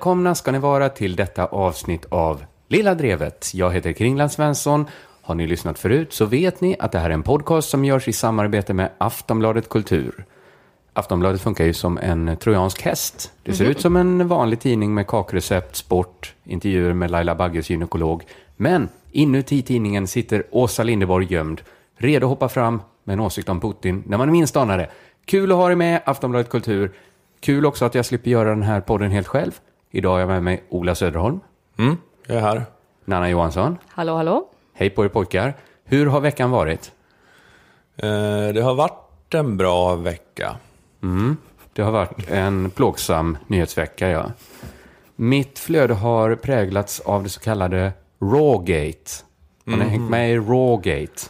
Välkomna ska ni vara till detta avsnitt av Lilla Drevet. Jag heter Kringland Svensson. Har ni lyssnat förut så vet ni att det här är en podcast som görs i samarbete med Aftonbladet Kultur. Aftonbladet funkar ju som en trojansk häst. Det ser ut som en vanlig tidning med kakrecept, sport, intervjuer med Laila Bagges gynekolog. Men inuti tidningen sitter Åsa Linderborg gömd, redo att hoppa fram med en åsikt om Putin när man minst anar det. Kul att ha dig med, Aftonbladet Kultur. Kul också att jag slipper göra den här podden helt själv. Idag har jag med mig Ola Söderholm, Mm, jag är här. Nanna Johansson. Hallå, hallå? Hej på er pojkar. Hur har veckan varit? Eh, det har varit en bra vecka. Det har varit en plågsam nyhetsvecka, ja. Mitt flöde har präglats av det så kallade Rawgate. Har ni hängt med i Rawgate?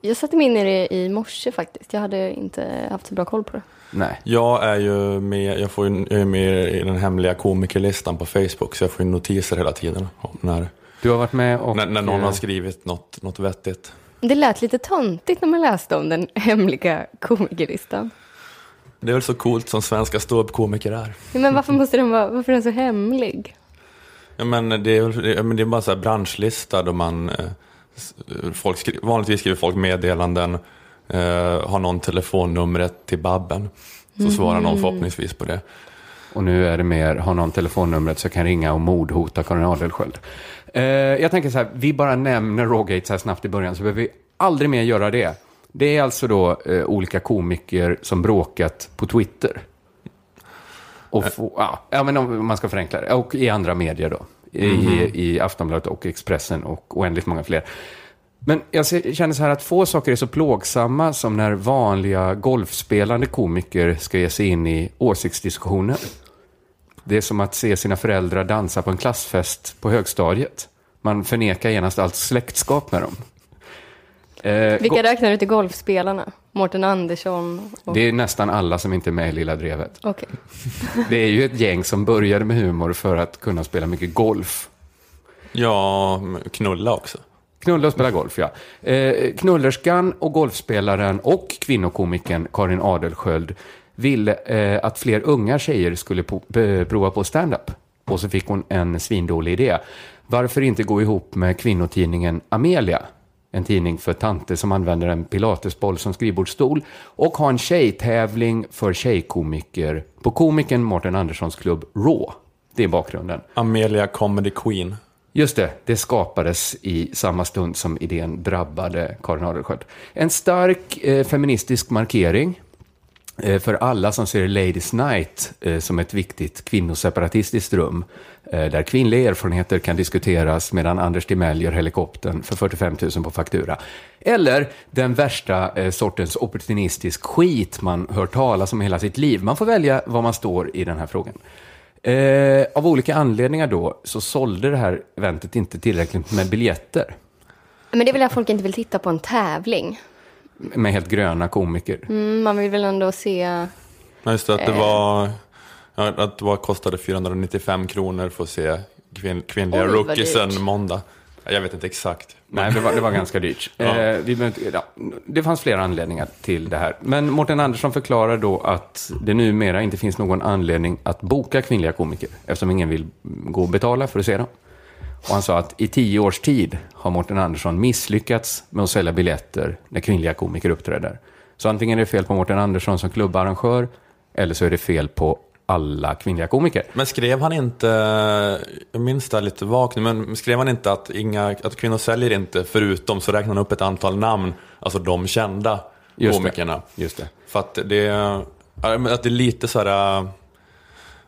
Jag satte mig in i det i morse faktiskt. Jag hade inte haft så bra koll på det. Nej. Jag är ju med, jag får ju, jag är med i den hemliga komikerlistan på Facebook, så jag får ju notiser hela tiden om när, Du har varit med och... när, när någon eh, har skrivit något, något vettigt. Det lät lite töntigt när man läste om den hemliga komikerlistan. Det är väl så coolt som svenska ståuppkomiker är. Ja, Men varför måste den vara, varför är den så hemlig? Ja, men det, är, men det är bara så här branschlista då man, eh, folk skri, vanligtvis skriver folk meddelanden, eh, har någon telefonnumret till Babben, så svarar någon förhoppningsvis på det. Och nu är det mer, har någon telefonnumret så jag kan ringa och mordhota Karin Adelsköld. Eh, jag tänker så här, vi bara nämner Rawgate så här snabbt i början, så behöver vi aldrig mer göra det. Det är alltså då eh, olika komiker som bråkat på Twitter. Och få, ja, ja, men om man ska förenkla det. Och i andra medier då. I, i Aftonbladet och Expressen och oändligt många fler. Men jag känner så här att få saker är så plågsamma som när vanliga golfspelande komiker ska ge sig in i åsiktsdiskussioner. Det är som att se sina föräldrar dansa på en klassfest på högstadiet. Man förnekar genast allt släktskap med dem. Eh, Vilka räknar du till golfspelarna? Mårten Andersson? Och... det är nästan alla som inte är med i Lilla Drevet. Okej. Det är ju ett gäng som började med humor för att kunna spela mycket golf. Ja, knulla också. Knulla och spela golf, ja. Eh, knullerskan och golfspelaren och kvinnokomikern Karin Adelsköld ville eh, att fler unga tjejer skulle po- be- prova på stand-up. Och så fick hon en svindålig idé. Varför inte gå ihop med kvinnotidningen Amelia? En tidning för tanter som använder en pilatesboll som skrivbordsstol. Och ha en tjejtävling för tjejkomiker på komikern Mårten Anderssons klubb Raw. Det är bakgrunden. Amelia Comedy Queen. Just det, det skapades i samma stund som idén drabbade Karin Adelsköld. En stark eh, feministisk markering eh, för alla som ser Ladies Night eh, som ett viktigt kvinnoseparatistiskt rum eh, där kvinnliga erfarenheter kan diskuteras medan Anders Timell gör helikoptern för 45 000 på faktura. Eller den värsta eh, sortens opportunistisk skit man hör talas om i hela sitt liv. Man får välja var man står i den här frågan. Eh, av olika anledningar då så sålde det här eventet inte tillräckligt med biljetter Men det är väl att folk inte vill titta på en tävling? med helt gröna komiker. Mm, man vill väl ändå se... Ja, just det, att det var, ja, att det var, kostade 495 kronor för att se kvinn, kvinnliga Oj, rookiesen måndag. Ja, Jag vet inte exakt. Nej, det var, det var ganska dyrt. Ja. Eh, vi inte- ja, det fanns flera anledningar till det här. Men Mårten Andersson förklarar då att det numera inte finns någon anledning att boka kvinnliga komiker eftersom ingen vill gå och betala för att se dem. Och han sa att i tio års tid har Mårten Andersson misslyckats med att sälja biljetter när kvinnliga komiker uppträder. Så antingen är det fel på Mårten Andersson som klubbarrangör eller så är det fel på alla kvinnliga komiker. Men skrev han inte, jag minns det lite vagt men skrev han inte att, inga, att kvinnor säljer inte, förutom så räknar han upp ett antal namn, alltså de kända Just det. komikerna. Just det. För att det, att det är lite så här,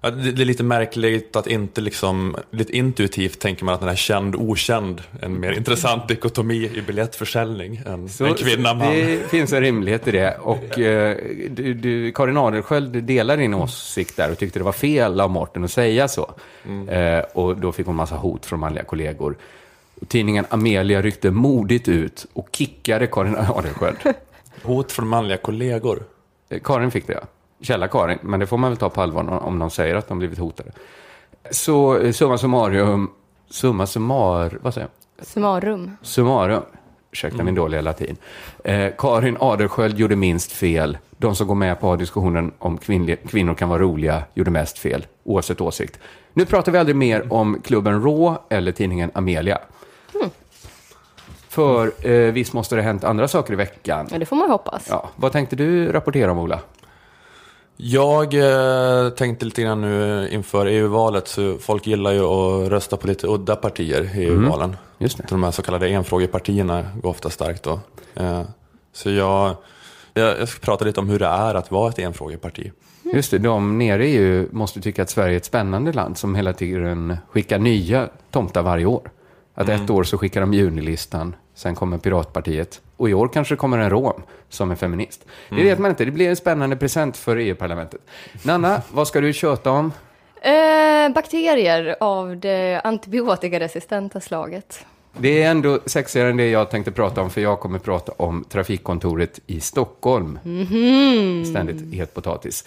ja, det det är lite märkligt att inte liksom, lite intuitivt tänker man att den här känd, okänd, en mer intressant dikotomi i biljettförsäljning än en kvinna, man. Det finns en rimlighet i det. Och eh, du, du, Karin Adelsköld delar din åsikt där och tyckte det var fel av Mårten att säga så. Eh, och då fick hon massa hot från manliga kollegor. Och tidningen Amelia ryckte modigt ut och kickade Karin Adelsköld. Hot från manliga kollegor. Eh, Karin fick det, ja. Källa Karin, men det får man väl ta på allvar om- de säger att de blivit hotade. Så eh, summa summarum, summa summar, vad säger jag? Summarum. Summarum. Ursäkta min dåliga latin. Eh, Karin Adelsköld gjorde minst fel. De som går med på diskussionen om kvinnor kan vara roliga gjorde mest fel, oavsett åsikt. Nu pratar vi aldrig mer om klubben Raw eller tidningen Amelia. För eh, visst måste det ha hänt andra saker i veckan. Ja, det får man hoppas. Ja, vad tänkte du rapportera om, Ola? Jag eh, tänkte lite grann nu inför EU-valet, så folk gillar ju att rösta på lite udda partier i EU-valen. Just det. De här så kallade enfrågepartierna går ofta starkt då. Eh, så jag, jag, jag ska prata lite om hur det är att vara ett enfrågeparti. Just det, de nere i EU måste tycka att Sverige är ett spännande land som hela tiden skickar nya tomtar varje år. Att ett år så skickar de Junilistan, sen kommer Piratpartiet och i år kanske det kommer en rom som är feminist. Det vet man inte, det blir en spännande present för EU-parlamentet. Nanna, vad ska du köta om? Eh, bakterier av det antibiotikaresistenta slaget. Det är ändå sexigare än det jag tänkte prata om, för jag kommer prata om trafikkontoret i Stockholm. Ständigt het potatis.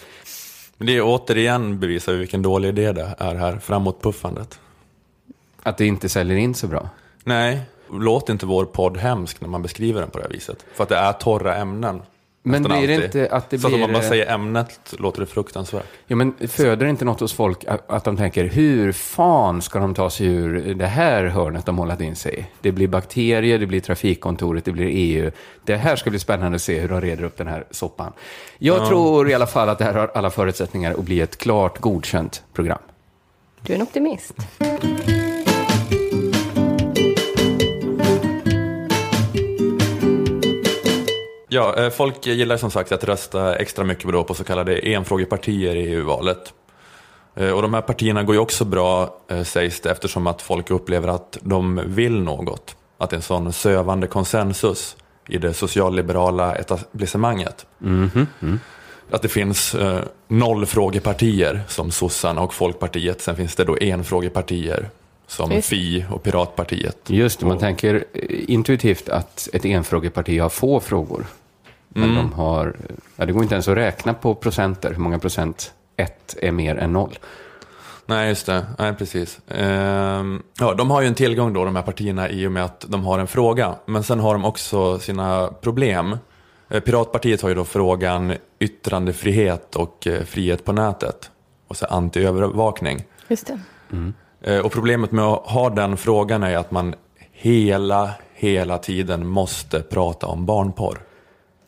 Men det är återigen bevisar vilken dålig idé det är här, framåtpuffandet. Att det inte säljer in så bra. Nej, låt inte vår podd hemsk när man beskriver den på det här viset. För att det är torra ämnen. Men blir det alltid. inte att det Så att om blir, man bara eh, säger ämnet låter det fruktansvärt. Ja, men föder det inte något hos folk att att de tänker, hur fan ska de ta sig ur det här hörnet de målat in sig i? Det blir bakterier, det blir trafikkontoret, det blir EU. Det här ska bli spännande att se hur de reder upp den här soppan. Jag tror i alla fall att det här har alla förutsättningar att bli ett klart godkänt program. Du är en optimist. Ja, eh, folk gillar som sagt att rösta extra mycket då på så kallade enfrågepartier i EU-valet. Eh, Och de här partierna går ju också bra, eh, sägs det, eftersom att folk upplever att de vill något. Att det är en sån sövande konsensus i det socialliberala etablissemanget. Att det finns eh, nollfrågepartier som sossarna och Folkpartiet. Sen finns det då enfrågepartier som Just. Fi och Piratpartiet. Just det, man Och- tänker intuitivt att ett enfrågeparti har få frågor. Men de har, ja, det går inte ens att räkna på procenter, hur många procent ett är mer än noll. Nej, just det. Nej, precis. Ehm, ja, de har ju en tillgång då, de här partierna, i och med att de har en fråga. Men sen har de också sina problem. Eh, Piratpartiet har ju då frågan yttrandefrihet och eh, frihet på nätet. Och så anti-övervakning. Just det. Eh, och problemet med att ha den frågan är att man hela, hela tiden måste prata om barnporr.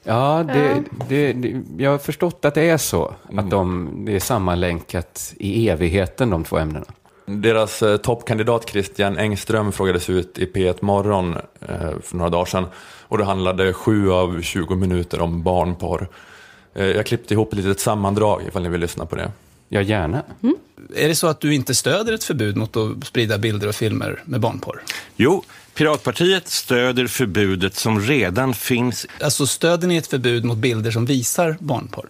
Ja, det, det, det, jag har förstått att det är så. Att de, det är sammanlänkat i evigheten, de två ämnena. Deras eh, toppkandidat Christian Engström frågades ut i P1 Morgon eh, för några dagar sedan. Och det handlade 7 av 20 minuter om barnporr. Eh, jag klippte ihop ett litet sammandrag ifall ni vill lyssna på det. Ja, gärna. Är det så att du inte stöder ett förbud mot att sprida bilder och filmer med barnporr? Jo, Piratpartiet stöder förbudet som redan finns. Alltså stöder ni ett förbud mot bilder som visar barnporr?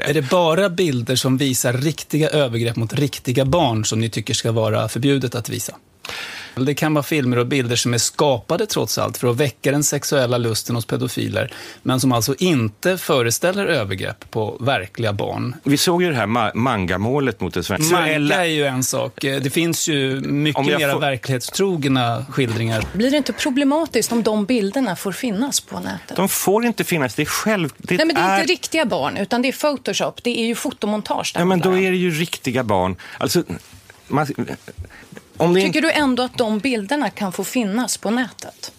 Är det bara bilder som visar riktiga övergrepp mot riktiga barn som ni tycker ska vara förbjudet att visa? Det kan vara filmer och bilder som är skapade trots allt för att väcka den sexuella lusten hos pedofiler, men som alltså inte föreställer övergrepp på verkliga barn. Vi såg ju det här ma- mangamålet mot det svenska. Manga är ju en sak. Det finns ju mycket Om jag mer får- verklighetstrogna skildringar. Blir det inte problematiskt om de bilderna får finnas på nätet? De får inte finnas, det är själv... Det Nej, men det är är... inte riktiga barn, utan det är Photoshop. Det är ju fotomontage det Ja, men då är det ju riktiga barn. Alltså, man... om, det in... Tycker du ändå att de bilderna kan få finnas på nätet?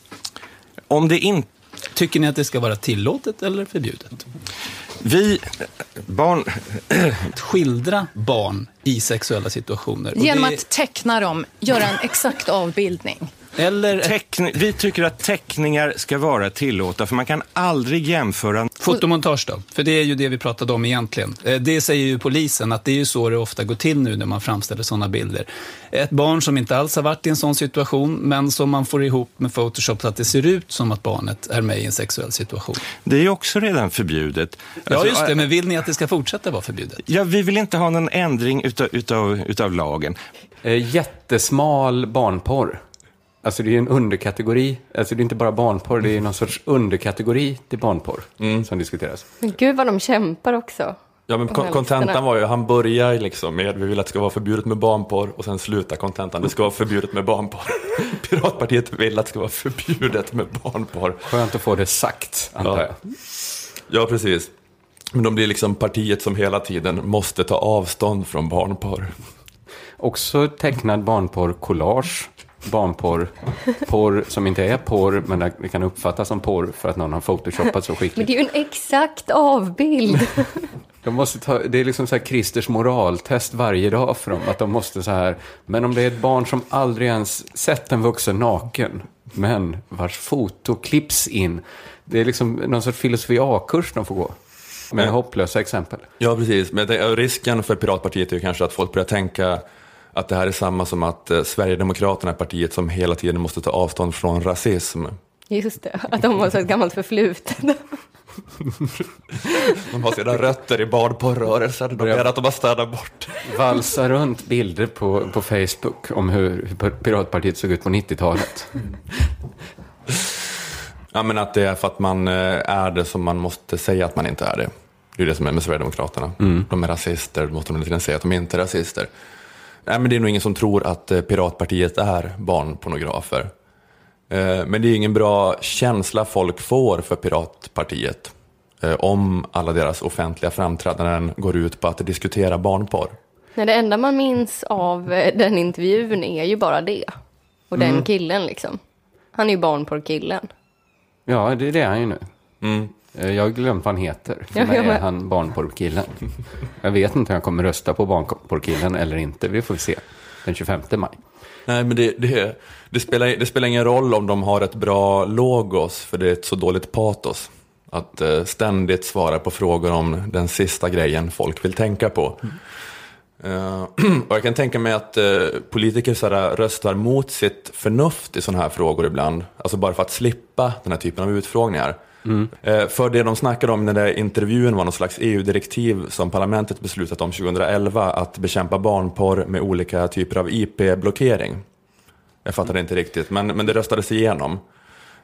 om det inte... Tycker ni att det ska vara tillåtet eller förbjudet? Vi... Barn... Skildra barn i sexuella situationer. Genom det- att teckna dem, göra en exakt avbildning. Eller Teckn... Vi tycker att teckningar ska vara tillåtna, för man kan aldrig jämföra... fotomontage då? För det är ju det vi pratade om egentligen. Eh, Det säger ju polisen, att det är ju så det ofta går till nu när man framställer sådana bilder. Ett barn som inte alls har varit i en sån situation, men som man får ihop med Photoshop så att det ser ut som att barnet är med i en sexuell situation. Det är ju också redan förbjudet. Ja, Alltså, just det, men vill ni att det ska fortsätta vara förbjudet? Ja, vi vill inte ha någon ändring utav, utav, utav lagen. Eh, jättesmal barnporr. Alltså det är ju en underkategori. Alltså det är inte bara barnporr, det är någon sorts underkategori till barnporr som diskuteras. Men gud vad de kämpar också. Ja men kontentan var ju, han börjar liksom med vi vill att det ska vara förbjudet med barnporr och sen slutar kontentan, det ska vara förbjudet med barnporr. Piratpartiet vill att det ska vara förbjudet med barnporr. Skönt att få det sagt, antar Ja. jag. Ja precis. Men de blir liksom partiet som hela tiden måste ta avstånd från barnporr. Också tecknad barnporr, collage, barnporr, porr som inte är porr, men det kan uppfattas som porr för att någon har photoshoppat så Men skickligt. det är ju en exakt avbild. De måste ta, det är liksom så här Christers moraltest varje dag för dem, att de måste så här, men om det är ett barn som aldrig ens sett en vuxen naken, men vars foto klipps in, det är liksom någon sorts filosofi A-kurs de får gå. Med Men- hopplösa exempel. Ja precis, men det, risken för Piratpartiet är ju kanske att folk börjar tänka att det här är samma som att eh, Sverigedemokraterna är partiet som hela tiden måste ta avstånd från rasism. Just det, att de har så ett gammalt förflutet. De har sina rötter i barnporrrörelsen, de menar att de har städat bort. Valsa runt bilder på, på Facebook om hur, hur Piratpartiet såg ut på 90-talet. Ja men att det är för att man eh, är det som man måste säga att man inte är det. Det är det som är med Sverigedemokraterna. De är rasister, då måste de hela tiden säga att de inte är rasister. Nej men det är nog ingen som tror att eh, Piratpartiet är barnpornografer. Eh, Men det är ingen bra känsla folk får för Piratpartiet eh, om alla deras offentliga framträdanden går ut på att diskutera barnporr. Nej, det enda man minns av den intervjun är ju bara det. Och den killen liksom. Han är ju barnporrkillen. Ja, det, det är han ju nu. Mm. Eh, Jag har glömt vad han heter. För Ja, mig jag är han barnporrkillen. Jag vet inte om jag kommer rösta på barnporrkillen eller inte. Det får vi se den 25 maj. Nej, men det, det, det, spelar, det spelar ingen roll om de har ett bra logos, för det är ett så dåligt patos. Att eh, ständigt svara på frågor om den sista grejen folk vill tänka på. Eh, och jag kan tänka mig att eh, politiker så här, röstar mot sitt förnuft i sådana här frågor ibland. Alltså bara för att slippa den här typen av utfrågningar. Eh, för det de snackade om i den där intervjun var någon slags EU-direktiv som parlamentet beslutat om 2011 att bekämpa barnporr med olika typer av IP-blockering. Jag fattade inte riktigt, men, men det röstades igenom.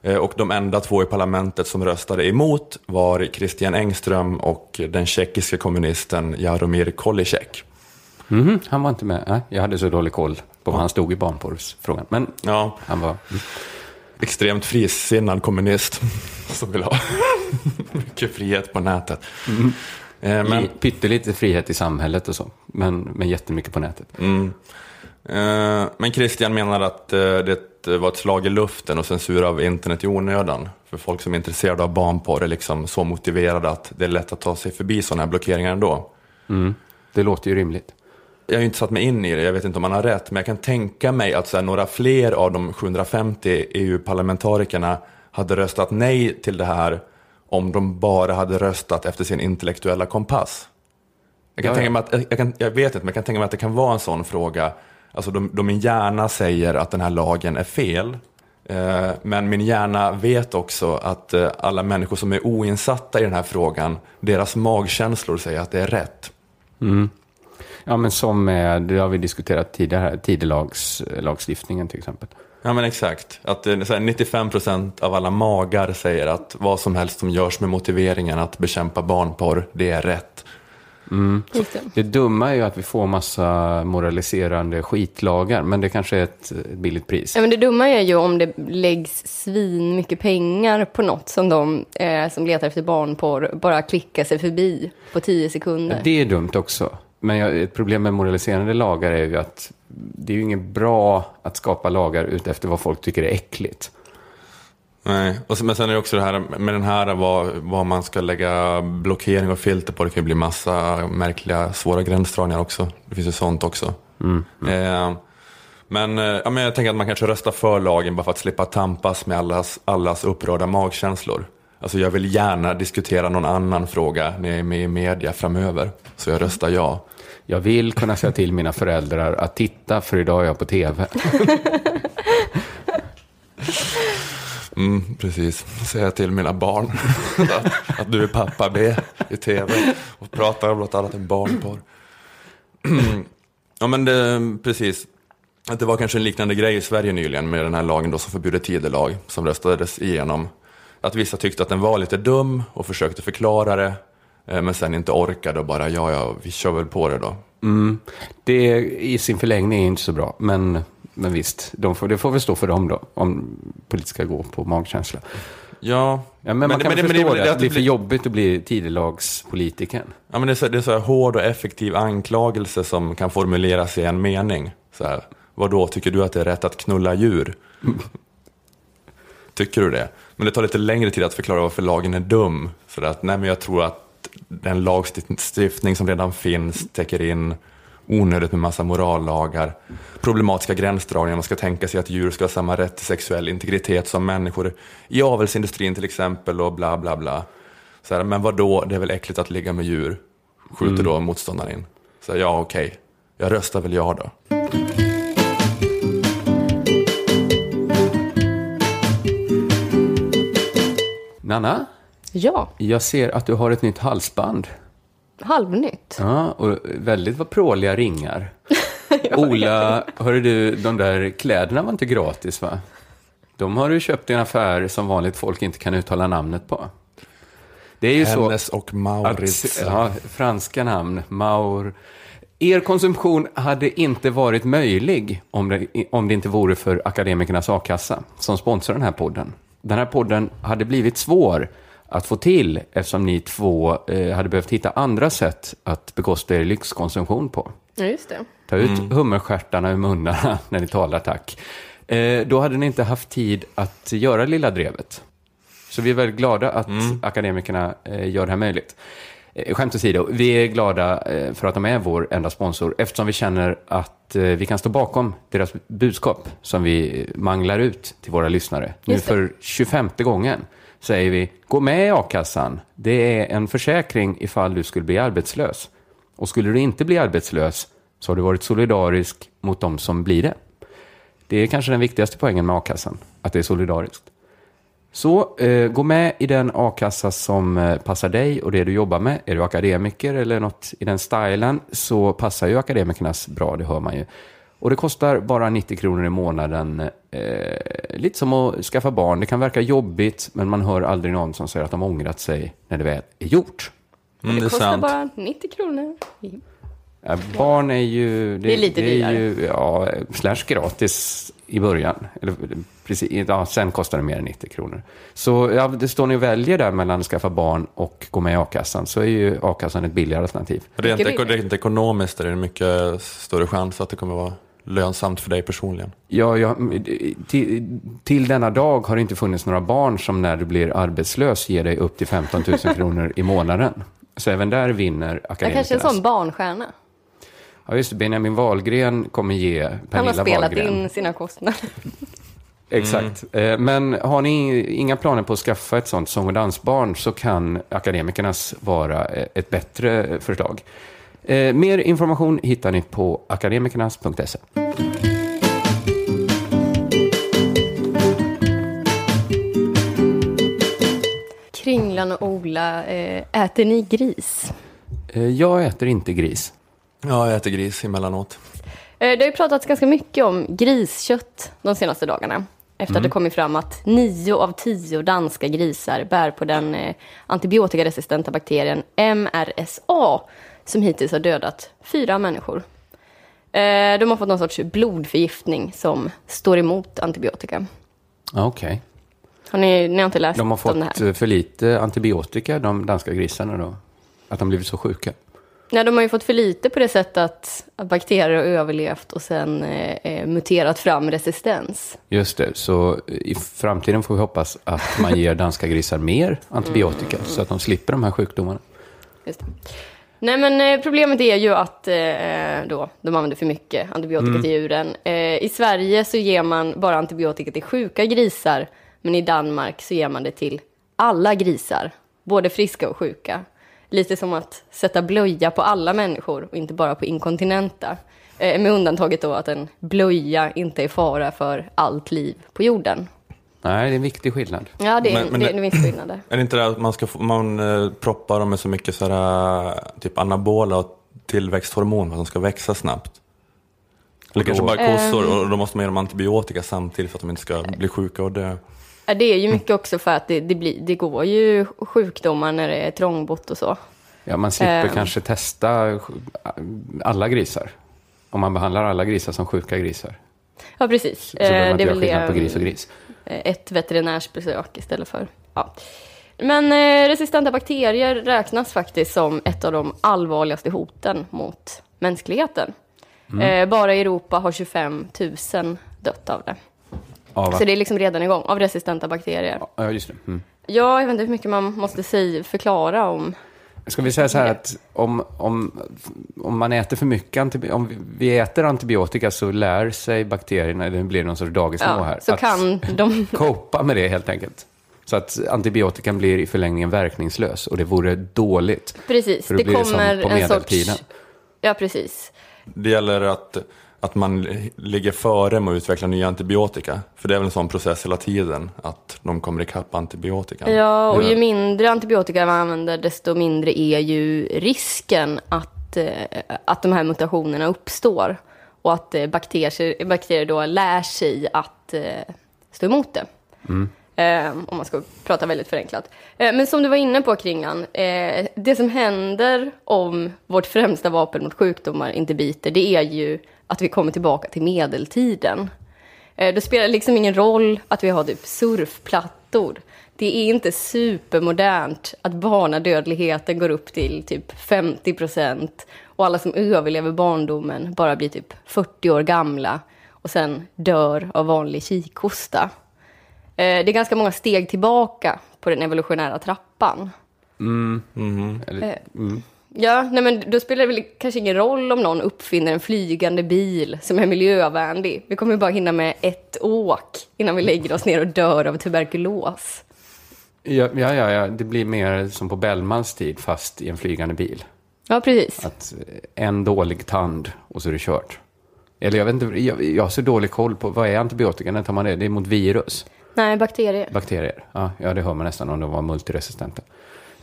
Eh, Och de enda två i parlamentet som röstade emot var Christian Engström och den tjeckiske kommunisten Jaromir Kolicek. Mhm, han var inte med. Jag hade så dålig koll på vad han stod i barnporrsfrågan. Men Ja, han var... extremt frisinnad kommunist som vill ha mycket frihet på nätet. Eh, Men, Men... Pyttelite frihet i samhället och så. Men, men jättemycket på nätet. mm, eh, men Christian menar att eh, det var ett slag i luften och censur av internet i onödan. För folk som är intresserade av barnporr är liksom så motiverade att det är lätt att ta sig förbi sådana här blockeringar ändå. Mm. Det låter ju rimligt. Jag har ju inte satt mig in i det, jag vet inte om man har rätt, men jag kan tänka mig att så här, några fler av de 750 EU-parlamentarikerna hade röstat nej till det här om de bara hade röstat efter sin intellektuella kompass. Jag, kan Ja, tänka mig att, jag, kan, jag vet inte, men jag kan tänka mig att det kan vara en sån fråga. Alltså de, de min hjärna säger att den här lagen är fel, eh, men min hjärna vet också att eh, alla människor som är oinsatta i den här frågan, deras magkänslor säger att det är rätt. Ja, men som det har vi diskuterat tidigare, här, tidelagslagstiftningen till exempel. Ja men exakt. Att eh, så här, 95% av alla magar säger att vad som helst som görs med motiveringen att bekämpa barnporr, det är rätt. Just det. Det dumma är ju att vi får massa moraliserande skitlagar, men det kanske är ett, ett billigt pris. Ja, men det dumma är ju om det läggs svin mycket pengar på något som de eh, som letar efter barnporr bara klickar sig förbi på tio sekunder. Det är dumt också. Men jag, ett problem med moraliserande lagar är ju att det är ju inget bra att skapa lagar utefter vad folk tycker är äckligt. Nej. Och sen, men sen är det också det här med den här vad, vad man ska lägga blockering och filter på. Det kan ju bli massa märkliga, svåra gränsdragningar också. Det finns ju sånt också. Eh, men, eh, ja, men jag tänker att man kanske röstar för lagen bara för att slippa tampas med allas, allas upprörda magkänslor. Alltså jag vill gärna diskutera någon annan fråga när jag är med i media framöver. Så jag röstar ja. Jag vill kunna säga till mina föräldrar att titta, för idag är jag på tv. Mm, precis. Säga till mina barn att, att du är pappa B i tv och pratar om något annat än barnporr. ja men det, precis. Att det var kanske en liknande grej i Sverige nyligen med den här lagen då som förbjuder tidelag som röstades igenom. Att vissa tyckte att den var lite dum och försökte förklara det. Eh, Men sen inte orkade och bara, ja, ja, vi kör väl på det då. Mm. Det i sin förlängning är inte så bra, men, men visst, de får, det får väl stå för dem då, om politiker ska gå på magkänsla. Ja, Ja, men, man kan men- förstå men det, att det blir för jobbigt att bli tidelagspolitiker. Ja, men det är så, det är så här hård och effektiv anklagelse som kan formuleras i en mening. Så här, vad då tycker du att det är rätt att knulla djur? tycker du det? Men det tar lite längre tid att förklara varför lagen är dum. Så att, nej, men jag tror att den lagstiftning som redan finns täcker in onödigt med massa morallagar, problematiska gränsdragningar. Man ska tänka sig att djur ska ha samma rätt till sexuell integritet som människor i avelsindustrin till exempel och bla bla bla. Så här, men vad då? det är väl äckligt att ligga med djur? Skjuter då motståndaren in. Så här, ja okej, jag röstar väl ja då. Nanna, Ja, jag ser att du har ett nytt halsband. halvnytt. Ja, och väldigt vad pråliga ringar. Ola, hörru du, de där kläderna var inte gratis va? De har du köpt i en affär som vanligt folk inte kan uttala namnet på. Det är ju så Hennes och Maurits. att, ja, franska namn, Maur. Er konsumtion hade inte varit möjlig om det, om det inte vore för Akademikernas A-kassa som sponsrar den här podden. Den här podden hade blivit svår att få till eftersom ni två eh, hade behövt hitta andra sätt att bekosta er lyxkonsumtion på. Ja, just det. Ta ut hummerstjärtarna ur munnarna när ni talar tack. Eh, då hade ni inte haft tid att göra Lilla Drevet. Så vi är väldigt glada att akademikerna eh, gör det här möjligt. Eh, skämt åsido, vi är glada eh, för att de är vår enda sponsor eftersom vi känner att eh, vi kan stå bakom deras budskap som vi manglar ut till våra lyssnare. Nu för 25 gången säger vi, gå med i a-kassan. Det är en försäkring ifall du skulle bli arbetslös. Och skulle du inte bli arbetslös så har du varit solidarisk mot de som blir det. Det är kanske den viktigaste poängen med a-kassan, att det är solidariskt. Så eh, gå med i den a-kassa som eh, passar dig och det du jobbar med. Är du akademiker eller något i den stilen så passar ju akademikernas bra, det hör man ju. Och det kostar bara 90 kronor i månaden. Eh, lite som att skaffa barn. Det kan verka jobbigt, men man hör aldrig någon som säger att de ångrat sig när det väl är gjort. Mm, det Det kostar sant. bara 90 kronor. Ja, barn är ju... Det är lite det är dyrare. ju, Ja, slash gratis i början. Eller, precis, ja, sen kostar det mer än 90 kronor. Så ja, det står ni och väljer där mellan att skaffa barn och gå med i a-kassan. Så är ju a-kassan ett billigare alternativ. Rent, rent ekonomiskt är det en mycket större chans att det kommer vara lönsamt för dig personligen. Ja, ja, till, till denna dag har det inte funnits några barn som när du blir arbetslös ger dig upp till 15 000 kronor i månaden. Så även där vinner Jag kanske är en sån barnstjärna. Ja, just det. Benjamin Wahlgren kommer ge Han har Pernilla spelat Wahlgren. in sina kostnader. Exakt. Eh, Men har ni inga planer på att skaffa ett sånt sång och dansbarn så kan Akademikernas vara eh, ett bättre förslag. Eh, Mer information hittar ni på akademikernas.se. Kringlan och Ola, eh, äter ni gris? Eh, Jag äter inte gris. Ja, jag äter gris emellanåt. Eh, Det har ju pratats ganska mycket om griskött de senaste dagarna. Efter att det kommit fram att nio av tio danska grisar bär på den eh, antibiotikaresistenta bakterien MRSA som hittills har dödat fyra människor. Eh, De har fått någon sorts blodförgiftning som står emot antibiotika. Ja, Okej. Har ni, ni har inte läst De har om det fått här? eh, för lite antibiotika, de danska grisarna då? Att de blivit så sjuka? Nej, de har ju fått för lite på det sättet att, att bakterier har överlevt och sen eh, eh, muterat fram resistens. Just det, så i framtiden får vi hoppas att man ger danska grisar mer antibiotika så att de slipper de här sjukdomarna. Just det. Nej, men eh, problemet är ju att eh, då, de använder för mycket antibiotika till djuren. Eh, I Sverige så ger man bara antibiotika till sjuka grisar, men i Danmark så ger man det till alla grisar, både friska och sjuka. Lite som att sätta blöja på alla människor och inte bara på inkontinenta. Eh, med undantaget då att en blöja inte är fara för allt liv på jorden. Nej, det är en viktig skillnad. Ja, det är, Men- men det, är viss skillnader. Är det inte det att man, ska, man eh, proppar dem med så mycket så här, eh, typ anabola och tillväxthormon för att de ska växa snabbt? Eller kanske bara kossor och då måste man ge dem antibiotika samtidigt för att de inte ska bli sjuka och dö. Ja, det är ju mycket också för att det, det, blir, det går ju sjukdomar när det är trångbott och så. Ja, man slipper Ehm. kanske testa alla grisar. Om man behandlar alla grisar som sjuka grisar. Ja, precis. Så Eh, man det inte är väl skillnad på det, gris och gris. eh, ett veterinärsbesök istället för... Ja. Men eh, resistenta bakterier räknas faktiskt som ett av de allvarligaste hoten mot mänskligheten. Mm. Eh, bara i Europa har 25 000 dött av det. Ja, va? Så det är liksom redan igång, av resistenta bakterier. ja, just det. Mm. Ja, jag vet inte hur mycket man måste säga, förklara om... Ska vi säga så här att om, om, om man äter för mycket antibiotika, om vi äter antibiotika så lär sig bakterierna, det blir någon sorts dagisnivå Ja, här, så att kan de... copa med det helt enkelt. Så att antibiotikan blir i förlängningen verkningslös och det vore dåligt. Precis, För det blir det som kommer på en sorts... Ja, precis. Det gäller att, att man ligger före med att utveckla nya antibiotika. För det är väl en sån process hela tiden, att de kommer ikapp antibiotikan. Ja, och ju mindre antibiotika man använder, desto mindre är ju risken att, eh, att de här mutationerna uppstår. Och att eh, bakterier, bakterier då lär sig att eh, stå emot det. Eh, om man ska prata väldigt förenklat. Men som du var inne på Kringlan, det som händer om vårt främsta vapen mot sjukdomar inte biter, det är ju att vi kommer tillbaka till medeltiden. Eh, Det spelar liksom ingen roll att vi har typ surfplattor. Det är inte supermodernt att barnadödligheten går upp till typ 50 procent och alla som överlever barndomen bara blir typ 40 år gamla och sen dör av vanlig kikhosta. Eh, Det är ganska många steg tillbaka på den evolutionära trappan. Eller, mm. Ja, nej men då spelar det väl kanske ingen roll om någon uppfinner en flygande bil som är miljövänlig. Vi kommer bara hinna med ett åk innan vi lägger oss ner och dör av tuberkulos. Ja, ja, ja, ja, det blir mer som på Bellmans tid fast i en flygande bil. Ja, precis. Att eh, en dålig tand och så är det kört. Eller jag vet inte, jag, jag har så dålig koll på vad är antibiotika, när tar man det? Det är mot virus, Nej, bakterier. bakterier. Ja, ja det hör man nästan om de var multiresistenta.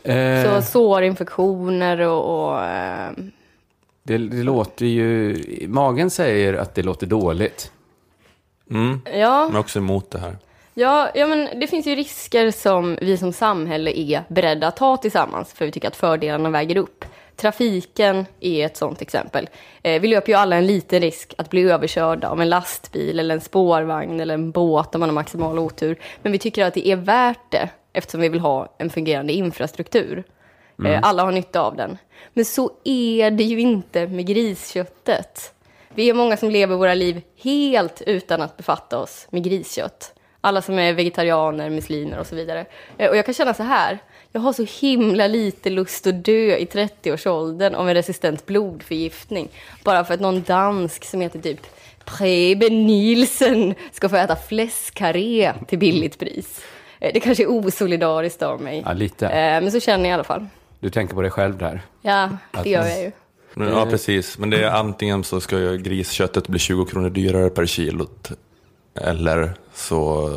Eh, Så sårinfektioner och... och eh, det, det låter ju, magen säger att det låter dåligt. Mm, ja, men också emot det här. ja, ja, men det finns ju risker som vi som samhälle är beredda att ta tillsammans för vi tycker att fördelarna väger upp. Trafiken är ett sånt exempel. Eh, vi löper ju alla en liten risk att bli överkörda av en lastbil eller en spårvagn eller en båt om man har maximal otur. Men vi tycker att det är värt det eftersom vi vill ha en fungerande infrastruktur. Eh, alla har nytta av den. Men så är det ju inte med grisköttet. Vi är många som lever våra liv helt utan att befatta oss med griskött. Alla som är vegetarianer, muslimer och så vidare. Eh, Och jag kan känna så här. Jag har så himla lite lust att dö i 30-årsåldern av en resistent blodförgiftning. Bara för att någon dansk som heter typ Preben Nielsen ska få äta fläskkarré till billigt pris. Eh, Det kanske är osolidariskt av mig. Ja, lite. Eh, Men så känner jag i alla fall. Du tänker på dig själv där. Ja, det gör jag ju. Men, ja, precis. Men det är antingen så ska grisköttet bli 20 kronor dyrare per kilot. Eller så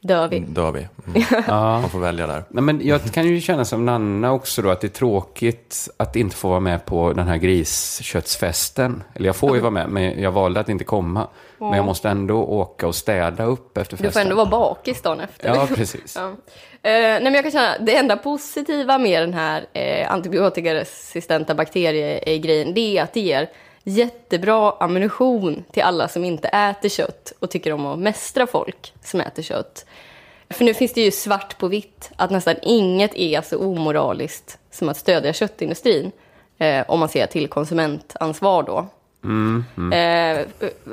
Dör vi. dör vi. Mm. Ja. Man får välja där. Nej, men jag kan ju känna som Nanna också då att det är tråkigt att inte få vara med på den här grisköttsfesten. Eller jag får ju vara med, men jag valde att inte komma. Men jag måste ändå åka och städa upp efter festen. Du får ändå vara bakis dagen efter. Ja, precis. Ja. Eh, nej, men jag kan känna, det enda positiva med den här eh, antibiotikaresistenta bakteriegrejen, det är att det ger jättebra ammunition till alla som inte äter kött och tycker om att mästra folk som äter kött. För nu finns det ju svart på vitt att nästan inget är så omoraliskt som att stödja köttindustrin. Eh, om man ser till konsumentansvar då. Eh,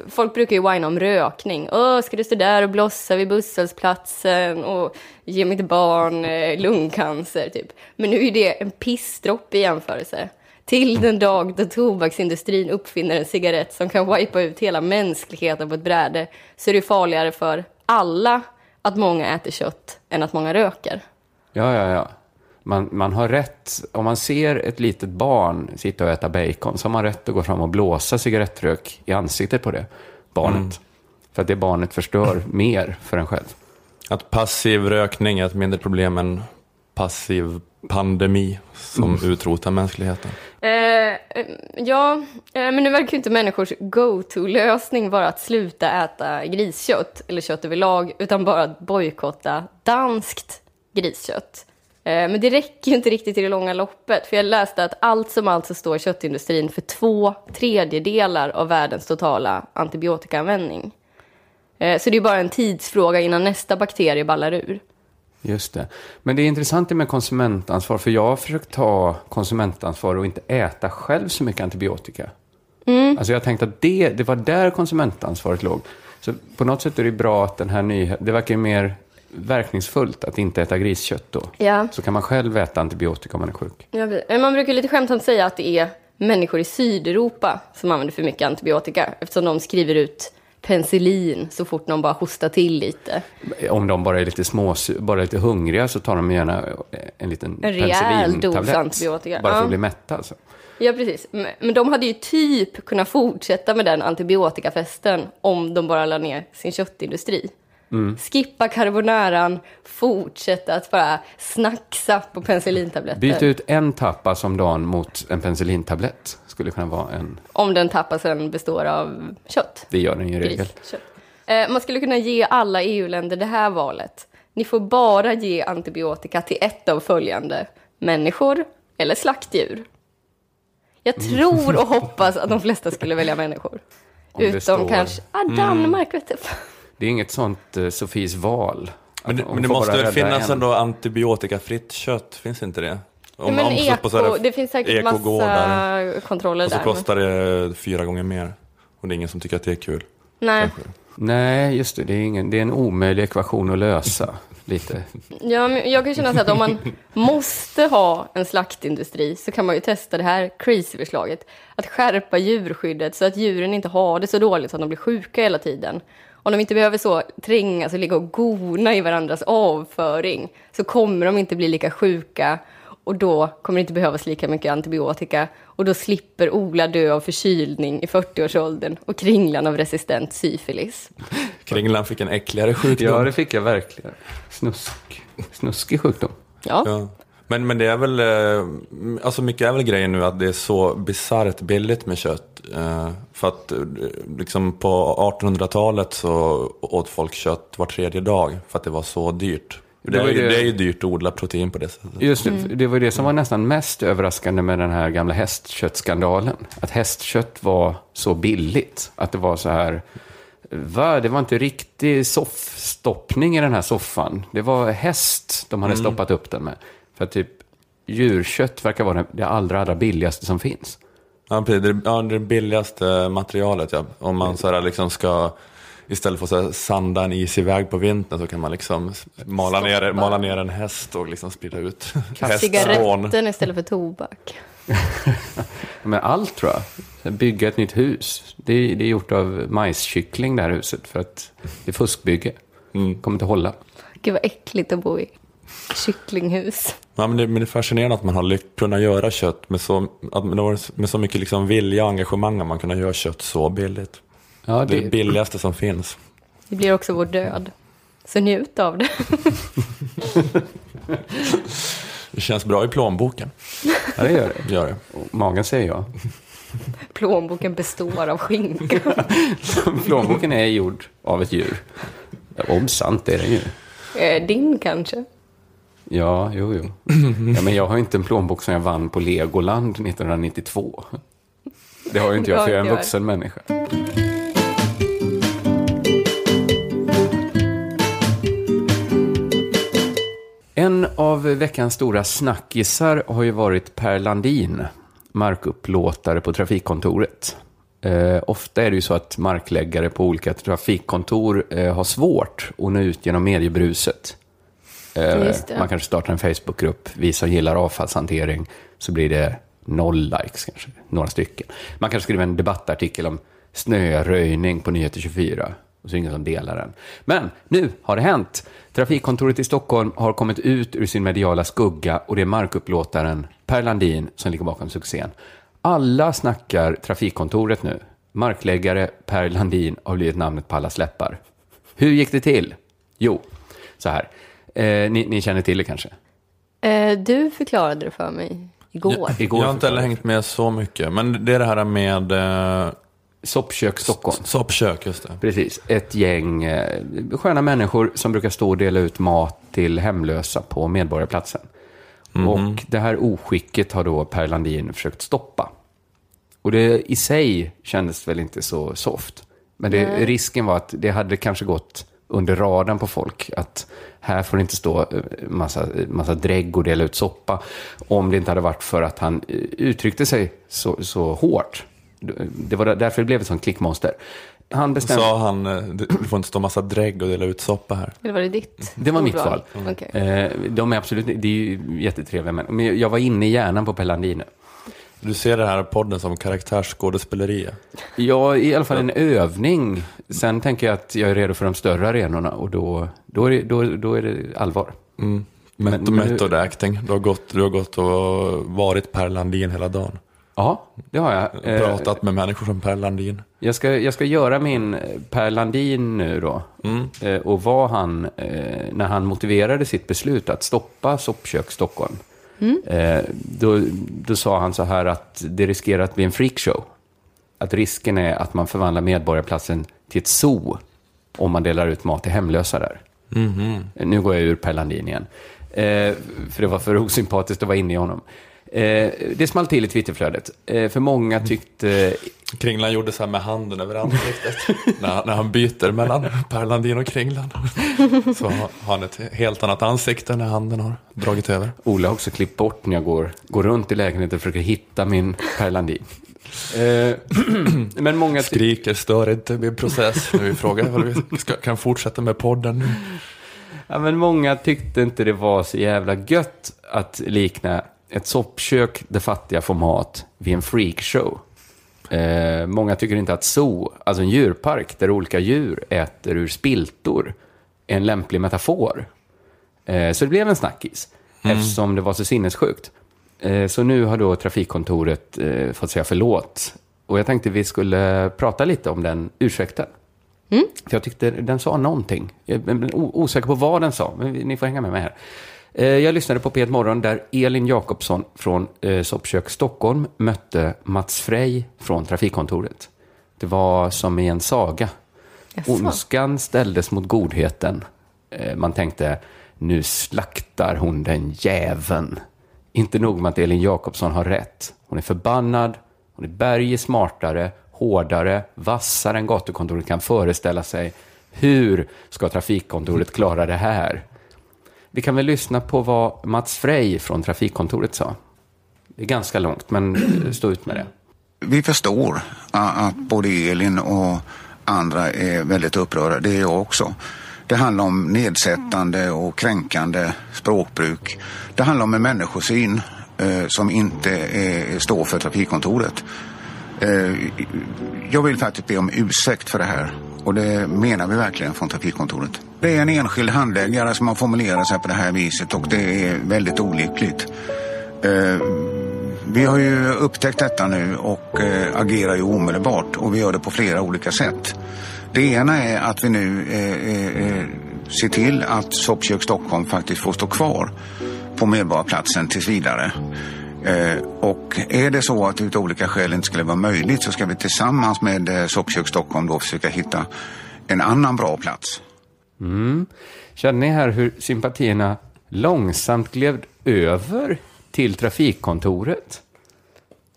folk brukar ju whina om rökning. Åh, ska du stå där och blossa vid busshållplatsen och ge mitt barn eh, lungcancer, typ. Men nu är det en pissdroppe i jämförelse. Till den dag då tobaksindustrin uppfinner en cigarett som kan wipa ut hela mänskligheten på ett bräde så är det farligare för alla att många äter kött än att många röker. Ja, ja, ja. Man, man har rätt, om man ser ett litet barn sitta och äta bacon, så har man rätt att gå fram och blåsa cigarettrök i ansiktet på det barnet. För att det barnet förstör mer för en själv. Att passiv rökning är ett mindre problem än passiv pandemi som utrotar mänskligheten. Eh, eh, ja, eh, men nu verkar ju inte människors go-to-lösning vara att sluta äta griskött eller kött överlag, utan bara att bojkotta danskt griskött. Eh, Men det räcker ju inte riktigt i det långa loppet. För jag läste att allt som allt så står köttindustrin för två tredjedelar av världens totala antibiotikaanvändning. Eh, Så det är bara en tidsfråga innan nästa bakterie ballar ur. Just det. Men det är intressant med konsumentansvar, för jag har försökt ta konsumentansvar och inte äta själv så mycket antibiotika. Alltså jag tänkte att det, det var där konsumentansvaret låg. Så på något sätt är det bra att den här nyheten, det verkar ju mer verkningsfullt att inte äta griskött då. Ja. Så kan man själv äta antibiotika om man är sjuk. Ja, man brukar lite skämtsamt säga att det är människor i Sydeuropa som använder för mycket antibiotika eftersom de skriver ut penicillin så fort någon bara hostar till lite. Om de bara är lite små, bara lite hungriga så tar de gärna en liten En rejäl dos penicillintablett. antibiotika. Bara för Ja. att bli mätta alltså. Ja, precis. Men- Men de hade ju typ kunnat fortsätta med den antibiotikafesten om de bara la ner sin köttindustri. Skippa carbonaran, fortsätta att bara snacksa på penicillintabletter. Byt ut en tapas om dagen mot en penicillintablett. Skulle kunna vara en, Om den tapasen består av kött. det gör den ju i regel. Eh, man skulle kunna ge alla EU-länder det här valet. Ni får bara ge antibiotika till ett av följande. Människor eller slaktdjur. Jag Mm. tror och hoppas att de flesta skulle välja människor. Om Utom kanske... Ah, Danmark vet du. Det är inget sånt eh, Sofies val. Men det, men det måste väl finnas en. ändå antibiotikafritt kött? Finns inte det? Ja, men så på så här eko, det finns säkert massa kontroller Och så där. kostar det fyra gånger mer. Och det är ingen som tycker att det är kul. Nej. kanske. Nej, just det. Det är, ingen, det är en omöjlig ekvation att lösa. Lite. Ja, men jag kan känna så att om man måste ha en slaktindustri så kan man ju testa det här crazy-förslaget. Att skärpa djurskyddet så att djuren inte har det så dåligt så att de blir sjuka hela tiden. Om de inte behöver så trängas och ligga och gona i varandras avföring så kommer de inte bli lika sjuka och då kommer det inte behövas lika mycket antibiotika och då slipper Ola dö av förkylning i 40-årsåldern och Kringlan av resistent syfilis. Kringlan fick en äckligare sjukdom. Ja, det fick jag verkligen. Snusk. Snuskig sjukdom. Ja, Ja. Men, men det är väl, eh, alltså mycket är väl grejen nu att det är så bisarrt billigt med kött. Eh, För att eh, liksom på 1800-talet så åt folk kött var tredje dag för att det var så dyrt. Det Det är, var ju- det- det är ju dyrt att odla protein på det sättet. Just det, det var det som var nästan mest överraskande med den här gamla hästköttskandalen. Att hästkött var så billigt. Att det var så här, va? Det var inte riktig soffstoppning i den här soffan. Det var häst de hade stoppat upp den med. För att typ djurkött verkar vara det- allra, allra billigaste som finns. Ja, precis. Det, är- ja, det billigaste materialet. Ja. Om man så här, liksom ska, istället för att här, sanda en is iväg på vintern så kan man liksom mala ner, mala ner en häst och liksom sprida ut cigaretten istället för tobak. Men allt tror jag. Bygga ett nytt hus. Det är, det är gjort av majskyckling det här huset. För att det är fuskbygge. Kommer inte hålla. Gud vad äckligt att bo i. Kycklinghus. Ja, men, det, men det är fascinerande att man har kunnat göra kött med så, att, med, så mycket liksom vilja och engagemang att man kunnat göra kött så billigt. Ja, Det är det, det billigaste som finns. Det blir också vår död. Så njut av det. Det känns bra i plånboken. ja, det gör det. Det gör det. Och Magen säger ja. Plånboken består av skinka. Plånboken är gjord av ett djur. Obs, sant är det ju. Eh, Din kanske? Ja, jo, jo. Ja, men jag har inte en plånbok som jag vann på Legoland 1992. Det har ju inte jag, för jag är en vuxen människa. En av veckans stora snackisar har ju varit Per Landin, markupplåtare på Trafikkontoret. Eh, ofta är det ju så att markläggare på olika trafikkontor eh, har svårt att nå ut genom mediebruset. Eh. Man kanske startar en Facebookgrupp, vi som gillar avfallshantering, så blir det noll likes kanske, några stycken. Man kanske skriver en debattartikel om snöröjning på Nyheter 24 och så är det ingen som delar den. Men nu har det hänt. Trafikkontoret i Stockholm har kommit ut ur sin mediala skugga och det är markupplåtaren Per Landin som ligger bakom succén. Alla snackar Trafikkontoret nu. Markläggare Per Landin har blivit namnet på alla släppar. Hur gick det till? Jo, så här. Eh, ni, ni känner till det kanske? Eh, Du förklarade det för mig igår. Igår jag har inte heller hängt med så mycket. Men det är det här med eh, Soppkök Stockholm. soppkök, just det. Precis. Ett gäng eh, sköna människor som brukar stå och dela ut mat till hemlösa på Medborgarplatsen. Och det här oskicket har då Per Landin försökt stoppa. Och det i sig kändes väl inte så soft. Men det, risken var att det hade kanske gått under radarn på folk. Att här får det inte stå eh, massa, massa drägg och dela ut soppa. Om det inte hade varit för att han eh, uttryckte sig så, så hårt. Det var därför det blev ett sånt klickmonster. Han bestämde... Sa han, eh, det får inte stå massa drägg och dela ut soppa här. Eller var det ditt Det var mitt val. Okej. Eh, de är absolut, det är ju jättetrevliga män. Men jag var inne i hjärnan på Per Landin. Du ser den här podden som karaktärsskådespeleri. Ja, i alla fall en övning. Sen tänker jag att jag är redo för de större arenorna och då, då, är, det, då, då är det allvar. Mm. Men- Method, men- method acting. Du har, gått, du har gått och varit Per Landin hela dagen. Ja, det har jag. Eh, Pratat med människor som Per Landin. Jag ska, jag ska göra min Per Landin nu då. Eh, och vad han, eh, när han motiverade sitt beslut att stoppa Soppkök Stockholm. Eh, då, då sa han så här att det riskerar att bli en freakshow. Att risken är att man förvandlar Medborgarplatsen till ett zoo om man delar ut mat till hemlösa där. Eh, Nu går jag ur Per Landin igen. Eh, för det var för osympatiskt att vara inne i honom. Eh, det small till i Twitterflödet. Eh, för många tyckte Kringlan gjorde så här med handen över ansiktet. när, när han byter mellan Per Landin och Kringlan. Så har han ett helt annat ansikte när handen har dragit över. Ola har också klippt bort när jag går, går runt i lägenheten och försöker hitta min Per Landin. Eh, men många... Skriker, stör inte min process. Vi frågar vad vi ska, kan fortsätta med podden nu. Ja, men många tyckte inte det var så jävla gött att likna ett soppkök där fattiga får mat vid en freakshow. Eh, många tycker inte att zoo, alltså en djurpark där olika djur äter ur spiltor, är en lämplig metafor. Eh, så det blev en snackis, eftersom det var så sinnessjukt. Eh, så nu har då trafikkontoret eh, fått säga förlåt. Och jag tänkte vi skulle prata lite om den ursäkten. För jag tyckte den sa någonting. Jag är osäker på vad den sa, men ni får hänga med mig här. Eh, Jag lyssnade på P1 Morgon där Elin Jakobsson från eh, Soppkök Stockholm mötte Mats Frey från Trafikkontoret. Det var som i en saga. Jaså? Ondskan ställdes mot godheten. Eh, Man tänkte, nu slaktar hon den jäveln. Inte nog med att Elin Jakobsson har rätt. Hon är förbannad, hon är berget smartare, hårdare, vassare än gatukontoret kan föreställa sig. Hur ska trafikkontoret klara det här? Vi kan väl lyssna på vad Mats Frey från trafikkontoret sa. Det är ganska långt, men stå ut med det. Vi förstår att både Elin och andra är väldigt upprörda. Det är jag också. Det handlar om nedsättande och kränkande språkbruk. Det handlar om en människosyn eh, som inte står för trafikkontoret. Eh, jag vill faktiskt be om ursäkt för det här och det menar vi verkligen från trafikkontoret. Det är en enskild handläggare som har formulerat sig på det här viset och det är väldigt olyckligt. Eh, vi har ju upptäckt detta nu och eh, agerar ju omedelbart och vi gör det på flera olika sätt. Det ena är att vi nu eh, eh, eh ser till att Soppkök Stockholm faktiskt får stå kvar på Medborgarplatsen tills vidare. Eh, och är det så att det utav olika skäl inte skulle vara möjligt så ska vi tillsammans med eh, Soppkök Stockholm då försöka hitta en annan bra plats. Känner ni här hur sympatierna långsamt gled över till trafikkontoret?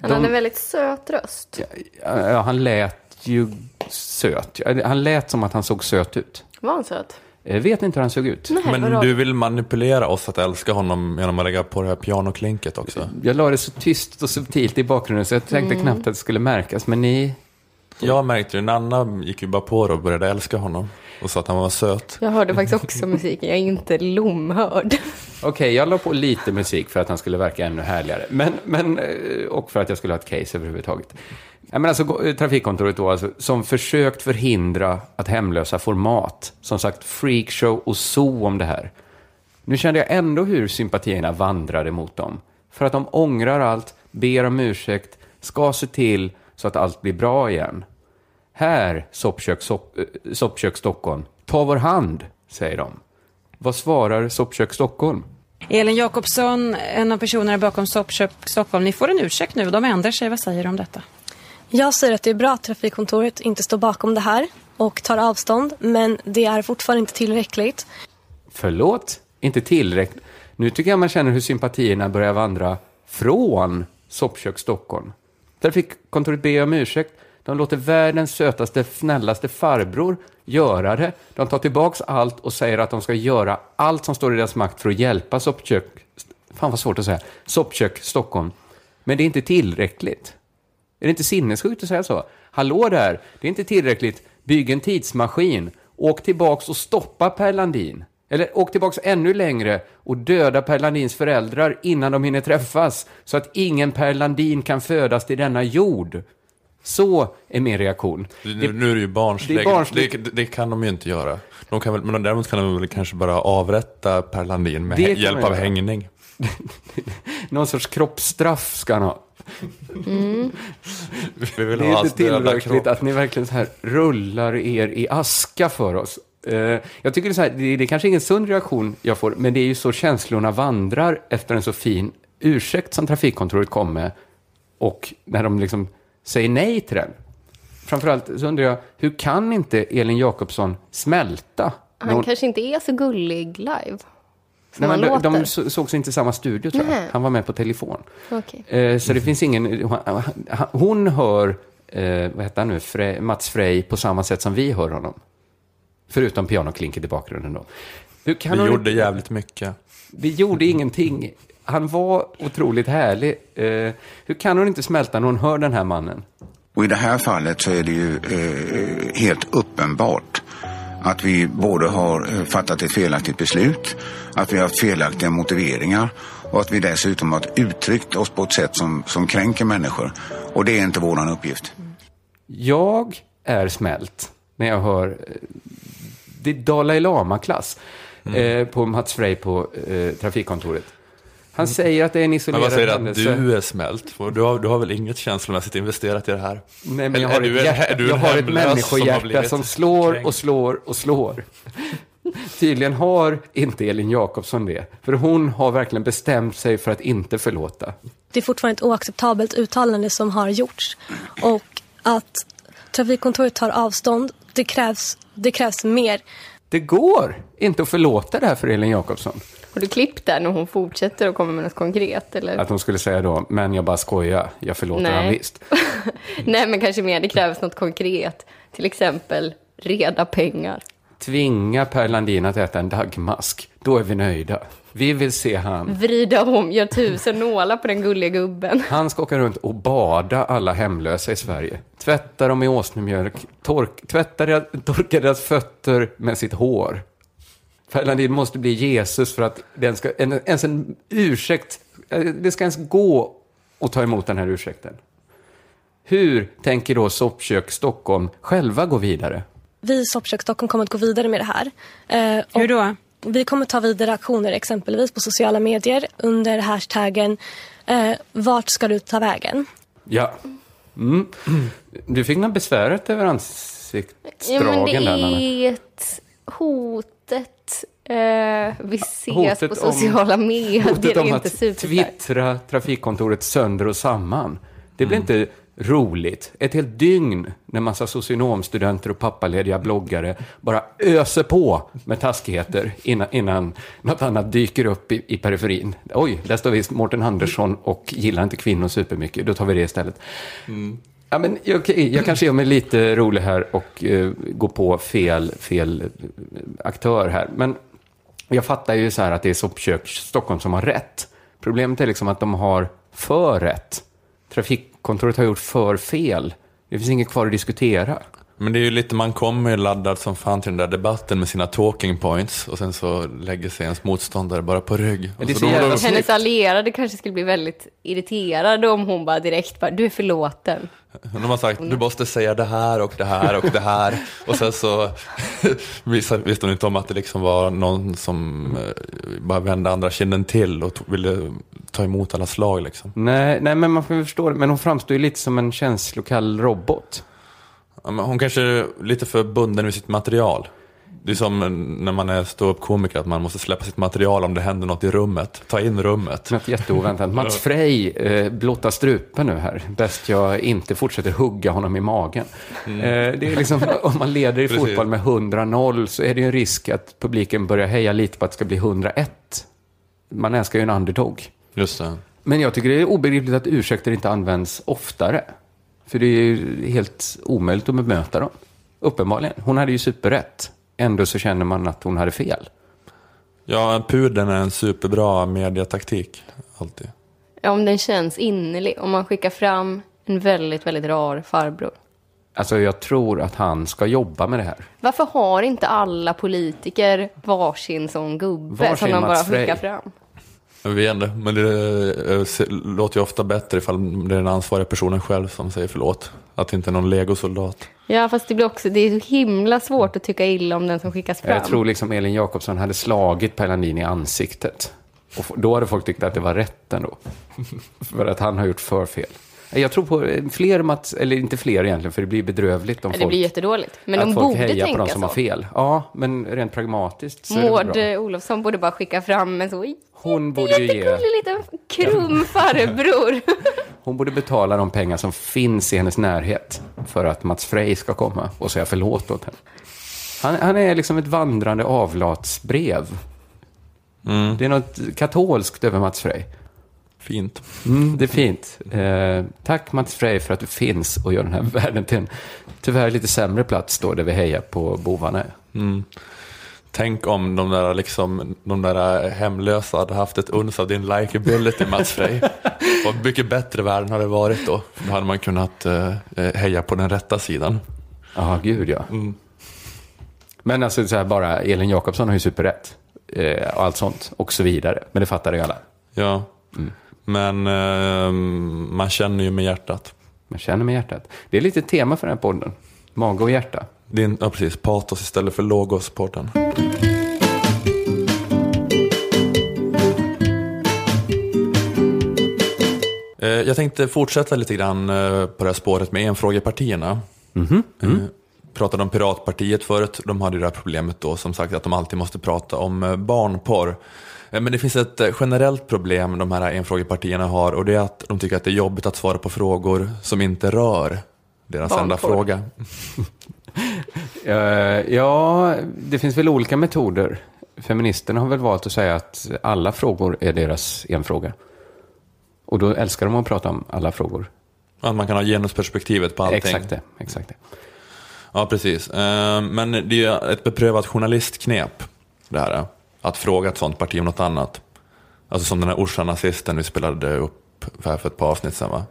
Han De- hade en väldigt söt röst. Ja, ja, han lät ju söt. Han lät som att han såg söt ut. Var han söt? Jag vet inte hur han såg ut. Nej, Men du vill manipulera oss att älska honom genom att lägga på det här pianoklinket också. Jag la det så tyst och subtilt i bakgrunden så jag tänkte knappt att det skulle märkas. Men ni... Jag märkte ju, Nanna gick ju bara på det och började älska honom. Och sa att han var söt. Jag hörde faktiskt också musiken, jag är inte lomhörd. Okej, jag la på lite musik för att han skulle verka ännu härligare. Men, men, eh, och för att jag skulle ha ett case överhuvudtaget. Ja, men alltså, eh, trafikkontoret då, alltså, som försökt förhindra att hemlösa får mat. Som sagt, freakshow och zoo om det här. Nu kände jag ändå hur sympatierna vandrade mot dem. För att de ångrar allt, ber om ursäkt, ska se till så att allt blir bra igen. Här, Soppkök, sopp, eh, soppkök Stockholm, ta vår hand, säger de. Vad svarar Soppkök Stockholm? Elin Jakobsson, en av personerna bakom Soppköp Stockholm. Ni får en ursäkt nu. De ändrar sig. Vad säger du om detta? Jag säger att det är bra att trafikkontoret inte står bakom det här och tar avstånd, men det är fortfarande inte tillräckligt. Förlåt? Inte tillräckligt? Nu tycker jag man känner hur sympatierna börjar vandra från Soppkök Stockholm. Trafikkontoret ber om ursäkt. De låter världens sötaste, snällaste farbror göra det. De tar tillbaks allt och säger att de ska göra allt som står i deras makt för att hjälpa Soppkök, fan vad svårt att säga, Soppkök Stockholm. Men det är inte tillräckligt. Är det inte sinnessjukt att säga så? Hallå där, det är inte tillräckligt. Bygg en tidsmaskin. Åk tillbaks och stoppa Per Landin. Eller åk tillbaks ännu längre och döda Per Landins föräldrar innan de hinner träffas. Så att ingen Per Landin kan födas till denna jord. Så är min reaktion. Nu, nu är det ju barnsligt. Det är barnsligt. Det, det kan de ju inte göra. De kan väl, men däremot kan de väl kanske bara avrätta Per Landin med hjälp av hängning. Någon sorts kroppsstraff ska han ha. Vi vill Det ha är hans inte tillräckligt att ni verkligen så här rullar er i aska för oss. Eh, jag tycker det är, så här, det, det är kanske ingen sund reaktion jag får, men det är ju så känslorna vandrar efter en så fin ursäkt som trafikkontoret kom med och när de liksom säger nej till den. Framförallt så undrar jag, hur kan inte Elin Jakobsson smälta? Han hon- kanske inte är så gullig live. Nej, men de, de så- sågs inte i samma studio tror jag. Nej. Han var med på telefon. Okej. Eh, så det finns ingen... hon- Hon hör, eh, vad heter han nu, Fre, Mats Frey på samma sätt som vi hör honom. Förutom pianoklinket i bakgrunden då. Hur kan Vi hon gjorde jävligt mycket. Vi gjorde ingenting. Han var otroligt härlig. Eh, hur kan hon inte smälta när hon hör den här mannen? Och i det här fallet så är det ju eh, helt uppenbart att vi både har eh, fattat ett felaktigt beslut, att vi har haft felaktiga motiveringar och att vi dessutom har uttryckt oss på ett sätt som, som kränker människor. Och det är inte våran uppgift. Jag är smält när jag hör eh, det är Dalai Lama-klass eh, på Mats Frey på eh, trafikkontoret. Han säger att det är en Men isolerad vad säger du händelse. att du är smält? Du har, du har väl inget känslomässigt investerat i det här? Nej, men jag har, ett, en- hjärta, är du en jag har ett som människohjärta blivit som slår kränkt? och slår och slår. Tydligen har inte Elin Jakobsson det. För hon har verkligen bestämt sig för att inte förlåta. Det är fortfarande ett oacceptabelt uttalande som har gjorts. Och att trafikkontoret tar avstånd, det krävs, det krävs mer. Det går inte att förlåta det här för Elin Jakobsson. Har du klippt där när hon fortsätter och kommer med något konkret? Eller? Att hon skulle säga då, men jag bara skojar, jag förlåter Nej. han visst. Nej, men kanske mer det krävs något konkret. Till exempel reda pengar. Tvinga Per Landin att äta en dagmask, då är vi nöjda. Vi vill se han. Vrida om, gör tusen nålar på den gulliga gubben. Han ska åka runt och bada alla hemlösa i Sverige. Tvätta dem i åsnemjölk, tork, tvätta deras, torka deras fötter med sitt hår. Per Landin måste bli Jesus för att den ska, en, ens en ursäkt, eh, det ska ens gå att ta emot den här ursäkten. Hur tänker då Soppkök Stockholm själva gå vidare? Vi i Soppkök Stockholm kommer att gå vidare med det här. Eh, Hur då? Vi kommer ta vidare aktioner exempelvis på sociala medier under hashtaggen eh, Vart ska du ta vägen? Ja. Mm. Du fick något besväret över Ja, men ansiktsdragen det där, är ett hotet. Eh, vi ses Hotet på om- sociala medier. Hotet Det är om inte att twittra trafikkontoret sönder och samman. Det blir inte roligt. Ett helt dygn när massa socionomstudenter och pappalediga bloggare bara öser på med taskigheter innan, innan något annat dyker upp i, i periferin. Oj, där står visst Mårten Andersson och gillar inte kvinnor supermycket. Då tar vi det istället. Ja, men, okej, jag kanske gör mig lite rolig här och eh, går på fel, fel eh, aktör här. Men jag fattar ju så här att det är Soppkök Stockholm som har rätt. Problemet är liksom att de har för rätt. Trafikkontoret har gjort för fel. Det finns inget kvar att diskutera. Men det är ju lite, man kommer ju laddad som fan till den där debatten med sina talking points och sen så lägger sig ens motståndare bara på rygg. det är Och så jävla snyggt. Hennes allierade kanske skulle bli väldigt irriterade om hon bara direkt bara, du är förlåten. De har sagt, du måste säga det här och det här och det här. Och sen så visste hon inte om att det liksom var någon som eh, bara vände andra kinden till och ville ta emot alla slag liksom. Nej, nej, men man får ju förstå det. Men hon framstår ju lite som en känslokall robot. Hon kanske är lite för bunden vid sitt material. Det är som när man är ståuppkomiker, att man måste släppa sitt material om det händer något i rummet. Ta in rummet. Något jätteoväntat. Mats Frey eh, blottar strupen nu här. Bäst jag inte fortsätter hugga honom i magen. Eh, det är liksom, om man leder i fotboll med 100-0 så är det ju en risk att publiken börjar heja lite på att det ska bli 101. Man älskar ju en underdog. Just det. Men jag tycker det är obegripligt att ursäkter inte används oftare. För det är ju helt omöjligt att bemöta dem. Uppenbarligen. Hon hade ju superrätt. Ändå så känner man att hon hade fel. Ja, pudeln är en superbra mediataktik. Alltid. Ja, om den känns innerlig. Om man skickar fram en väldigt, väldigt rar farbror. Alltså jag tror att han ska jobba med det här. Varför har inte alla politiker varsin sån gubbe Varsin som de bara skickar fram? Jag vet inte, men det eh, låter ju ofta bättre ifall det är den ansvariga personen själv som säger förlåt. Att det inte är någon legosoldat. Ja, fast det blir också, det är så himla svårt att tycka illa om den som skickas fram. Jag tror liksom Elin Jakobsson hade slagit Per Landin i ansiktet. Och då hade folk tyckt att det var rätt ändå. för att han har gjort för fel. Jag tror på eh, fler Mats, eller inte fler egentligen, för det blir bedrövligt om det folk, blir jättedåligt. Men att de folk borde tänka på de som så. har fel. Ja, men rent pragmatiskt så är det Maud bra. eh, Olofsson borde bara skicka fram en så Hon borde ju ge, liten krum farbror. hon borde betala de pengar som finns i hennes närhet för att Mats Frey ska komma och säga förlåt åt henne. Han, han är liksom ett vandrande avlatsbrev. Det är något katolskt över Mats Frey. Fint. Mm, det är fint. Eh, tack Mats Frey för att du finns och gör den här världen till en tyvärr lite sämre plats då där vi hejar på bovarna. Tänk om de där, liksom, de där hemlösa hade haft ett uns av din likability Mats Frey. Vad mycket bättre världen hade varit då. Då hade man kunnat eh, eh, heja på den rätta sidan. Ja, gud ja. Men alltså så här bara, Elin Jakobsson har ju superrätt. Eh, och allt sånt och så vidare. Men det fattar ju alla. Ja, men eh, man känner ju med hjärtat. Man känner med hjärtat. Det är lite tema för den här podden. Mage och hjärta. Din, ja, precis. Patos istället för Logos-podden. Eh, Jag tänkte fortsätta lite grann eh, på det här spåret med enfrågepartierna. Eh, Pratade om Piratpartiet förut. De hade det här problemet då, som sagt, att de alltid måste prata om eh, barnporr. Eh, Men det finns ett eh, generellt problem de här enfrågepartierna har och det är att de tycker att det är jobbigt att svara på frågor som inte rör deras enda Barnporr. fråga. Eh, ja, det finns väl olika metoder. Feministerna har väl valt att säga att alla frågor är deras enfråga. Och då älskar de att prata om alla frågor. Att man kan ha genusperspektivet på allting. Exakt det. Exakt det. Ja, precis. Men det är ett beprövat journalistknep, det här. Att fråga ett sånt parti om något annat. Alltså som den här Orsa-nazisten vi spelade upp för för ett par avsnitt sedan, va?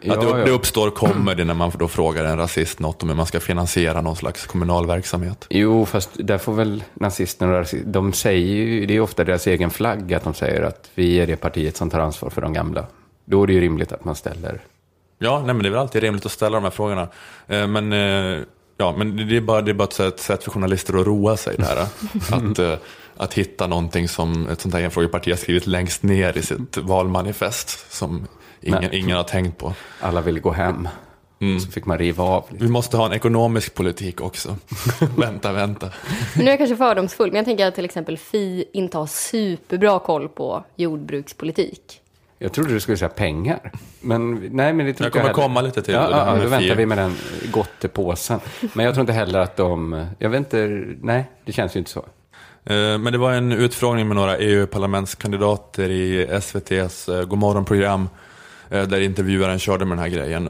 Ja, att det, ja. det uppstår comedy när man då frågar en rasist något om hur man ska finansiera någon slags kommunal verksamhet. Jo, fast där får väl nazisterna och rasisterna, de säger ju, det är ofta deras egen flagg att de säger att vi är det partiet som tar ansvar för de gamla. Då är det ju rimligt att man ställer Ja, nej, men det är väl alltid rimligt att ställa de här frågorna. Eh, Men, eh, ja, men det är bara, det är bara ett sätt- ett sätt för journalister att roa sig. Det här. Att, eh, att hitta någonting som ett sånt här enfrågeparti har skrivit längst ner i sitt valmanifest. Som ingen, Nej. ingen har tänkt på. alla vill gå hem. Så fick man riva av. Vi måste ha en ekonomisk politik också. vänta, vänta. Nu är jag kanske fördomsfull, men jag tänker att till exempel Fi inte har superbra koll på jordbrukspolitik. Jag trodde du skulle säga pengar. Men nej, men det tror Jag kommer heller. komma lite till Ja, det ja, då väntar vi med den gottepåsen. Men jag tror inte heller att de... Jag vet inte... Nej, det känns ju inte så. Eh, Men det var en utfrågning med några EU-parlamentskandidater i SVTs eh, Godmorgon-program eh, där intervjuaren körde med den här grejen.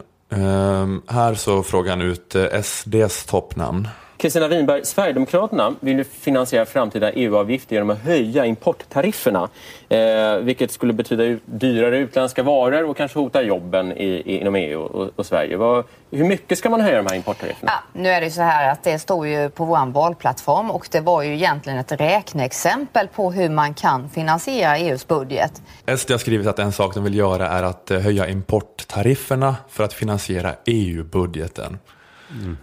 Här så frågar han ut SDs toppnamn. Kristina Winberg, Sverigedemokraterna vill ju finansiera framtida EU-avgifter genom att höja importtarifferna. Eh, vilket skulle betyda dyrare utländska varor och kanske hota jobben i, i, inom EU och, och Sverige. Vad, hur mycket ska man höja de här importtarifferna? Ja, nu är det ju så här att det står ju på vår valplattform och det var ju egentligen ett räkneexempel på hur man kan finansiera EUs budget. SD har skrivit att en sak de vill göra är att eh, höja importtarifferna för att finansiera EU-budgeten.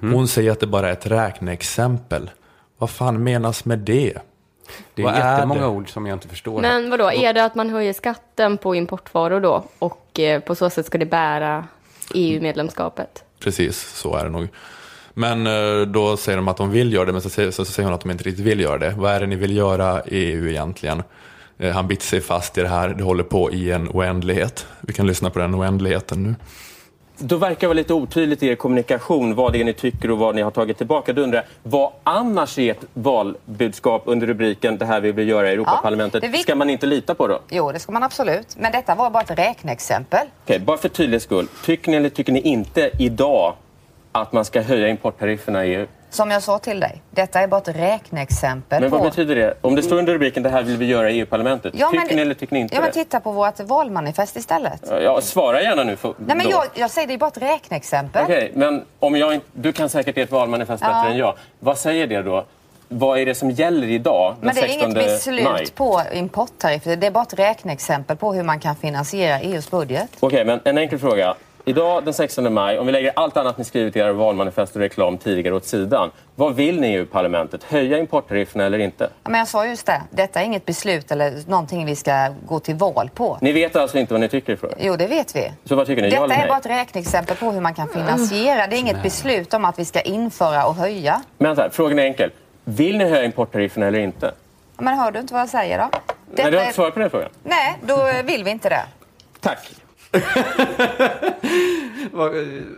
Hon säger att det bara är ett räkneexempel. Vad fan menas med det? Det är Vad är jättemånga det? ord som jag inte förstår. Men vadå, är det att man höjer skatten på importvaror då? Och eh, på så sätt ska det bära EU-medlemskapet? Precis, så är det nog. Men eh, då säger de att de vill göra det, men så säger, så säger hon att de inte riktigt vill göra det. Vad är det ni vill göra i EU egentligen? Eh, Han biter sig fast i det här, det håller på i en oändlighet. Vi kan lyssna på den oändligheten nu. Då verkar det vara lite otydligt i er kommunikation vad det är ni tycker och vad ni har tagit tillbaka. Då undrar jag, vad annars är ert valbudskap under rubriken det här vi vill göra i Europaparlamentet? är vik- Ska man inte lita på då? Jo, det ska man absolut. Men detta var bara ett räkneexempel. Okej, bara för tydlighets skull. Tycker ni eller tycker ni inte idag att man ska höja importtarifferna i EU? Som jag sa till dig, detta är bara ett räkneexempel Men vad på... betyder det? Om det står under rubriken det här vill vi göra i EU-parlamentet. Ja, men tycker det- ni eller tycker ni inte Ja, men det? titta på vårt valmanifest istället. Ja, svara gärna nu. För, Nej, men jag, jag säger det är bara ett räkneexempel. Okej, men om jag inte, du kan säkert ert valmanifest Ja. bättre än jag. Vad säger det då? Vad är det som gäller idag, den Men det är 16 inget beslut maj? på importtariffer. Det är bara ett räkneexempel på hur man kan finansiera EUs budget. Okej, men en enkel fråga. Idag den 16 maj, om vi lägger allt annat ni skrivit i era valmanifest och reklam tidigare åt sidan. Vad vill ni i EU-parlamentet? Höja importtarifferna eller inte? Ja, Men jag sa just det, detta är inget beslut eller någonting vi ska gå till val på. Ni vet alltså inte vad ni tycker frågan? Jo, det vet vi. Så vad tycker ni? Detta är bara ett räkneexempel på hur man kan finansiera. Det är inget beslut om att vi ska införa och höja. Men här, frågan är enkel. Vill ni höja importtarifferna eller inte? Ja, Men hör du inte vad jag säger då? Nej, du har inte svarat på den frågan. Nej, då vill vi inte det. Tack. Vad,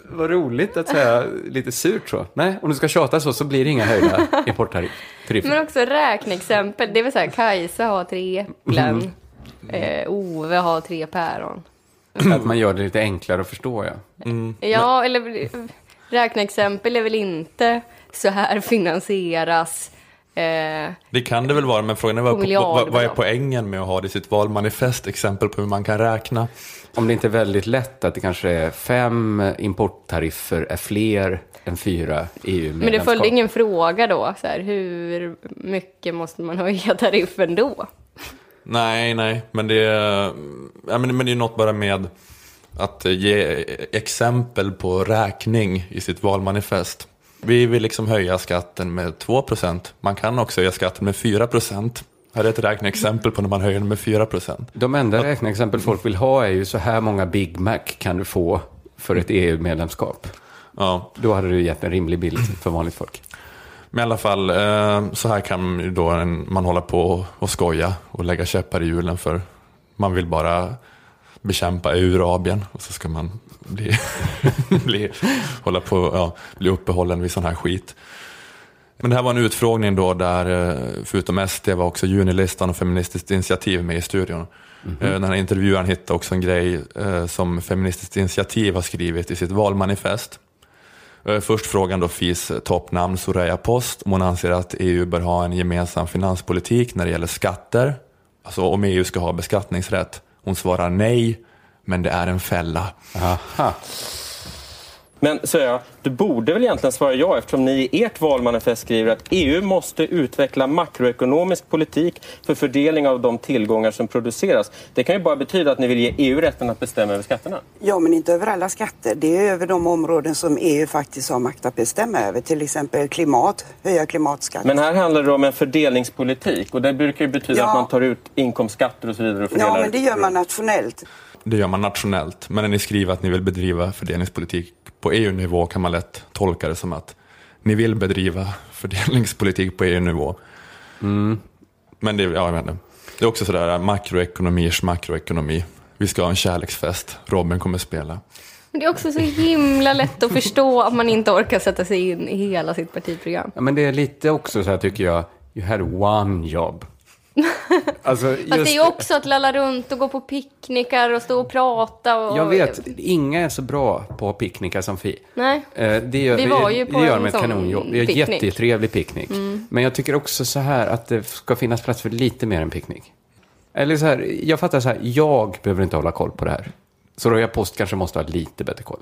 vad roligt att säga lite surt så. Nej, om du ska tjata så så blir det inga höjda importtariffer. Men också räkneexempel. Det är väl så här, Kajsa har tre äpplen. Eh, Ove har tre päron. Att man gör det lite enklare att förstå, ja. Ja, eller räkneexempel är väl inte så här finansieras. Eh, Det kan det väl vara, men frågan är vad, vad, vad är poängen med att ha det i sitt valmanifest, exempel på hur man kan räkna? Om det inte är väldigt lätt att det kanske är fem importtariffer är fler än fyra EU-medlemskap. men det följde ingen fråga då. Så här, hur mycket måste man höja tariffen då? Nej, nej, men det är, ja, men, men det är något bara med att ge exempel på räkning i sitt valmanifest. Vi vill liksom höja skatten med 2%. Man kan också höja skatten med 4%. Här är ett räkneexempel på när man höjer den med 4%. De enda räkneexempel folk vill ha är ju så här många Big Mac kan du få för ett EU-medlemskap. Ja. Då hade du gett en rimlig bild för vanligt folk. Men i alla fall, eh, så här kan då man hålla på och skoja och lägga käppar i hjulen för man vill bara bekämpa eurabien och så ska man bli, bli, hålla på, ja, bli uppehållen vid sån här skit. Men det här var en utfrågning då där eh, förutom SD var också Junilistan och Feministiskt initiativ med i studion. Eh, Den här intervjuaren hittade också en grej eh, som Feministiskt initiativ har skrivit i sitt valmanifest. Först frågan då FIs toppnamn Soraya Post om hon anser att EU bör ha en gemensam finanspolitik när det gäller skatter. Alltså om EU ska ha beskattningsrätt. Hon svarar nej, men det är en fälla. Aha. Men så jag, du borde väl egentligen svara ja eftersom ni i ert valmanifest skriver att EU måste utveckla makroekonomisk politik för fördelning av de tillgångar som produceras. Det kan ju bara betyda att ni vill ge EU rätten att bestämma över skatterna. Ja, men inte över alla skatter. Det är över de områden som EU faktiskt har makt att bestämma över. Till exempel klimat, höja klimatskatter. Men här handlar det om en fördelningspolitik och det brukar ju betyda Ja. att man tar ut inkomstskatter och så vidare och fördelar. Ja, men det gör man nationellt. Det gör man nationellt. Men när ni skriver att ni vill bedriva fördelningspolitik på EU-nivå kan man lätt tolka det som att ni vill bedriva fördelningspolitik på EU-nivå. Men det, ja, jag vet inte. det är också sådär makroekonomiers makroekonomi. Vi ska ha en kärleksfest. Robin kommer spela. Men det är också så himla lätt att förstå att man inte orkar sätta sig in i hela sitt partiprogram. Ja, men det är lite också så här tycker jag, you had one job. Alltså, Fast det är också att lalla runt och gå på picknickar och stå och prata. Och... Jag vet, inga är så bra på picknickar som Fi. Nej. Eh, Det gör, Vi var ju på det gör en ett sån kanonjobb. Det är en picknick. jättetrevlig picknick. Mm. Men jag tycker också så här att det ska finnas plats för lite mer än picknick. Eller så här, jag fattar så här, jag behöver inte hålla koll på det här. Så Roja Post kanske måste ha lite bättre koll.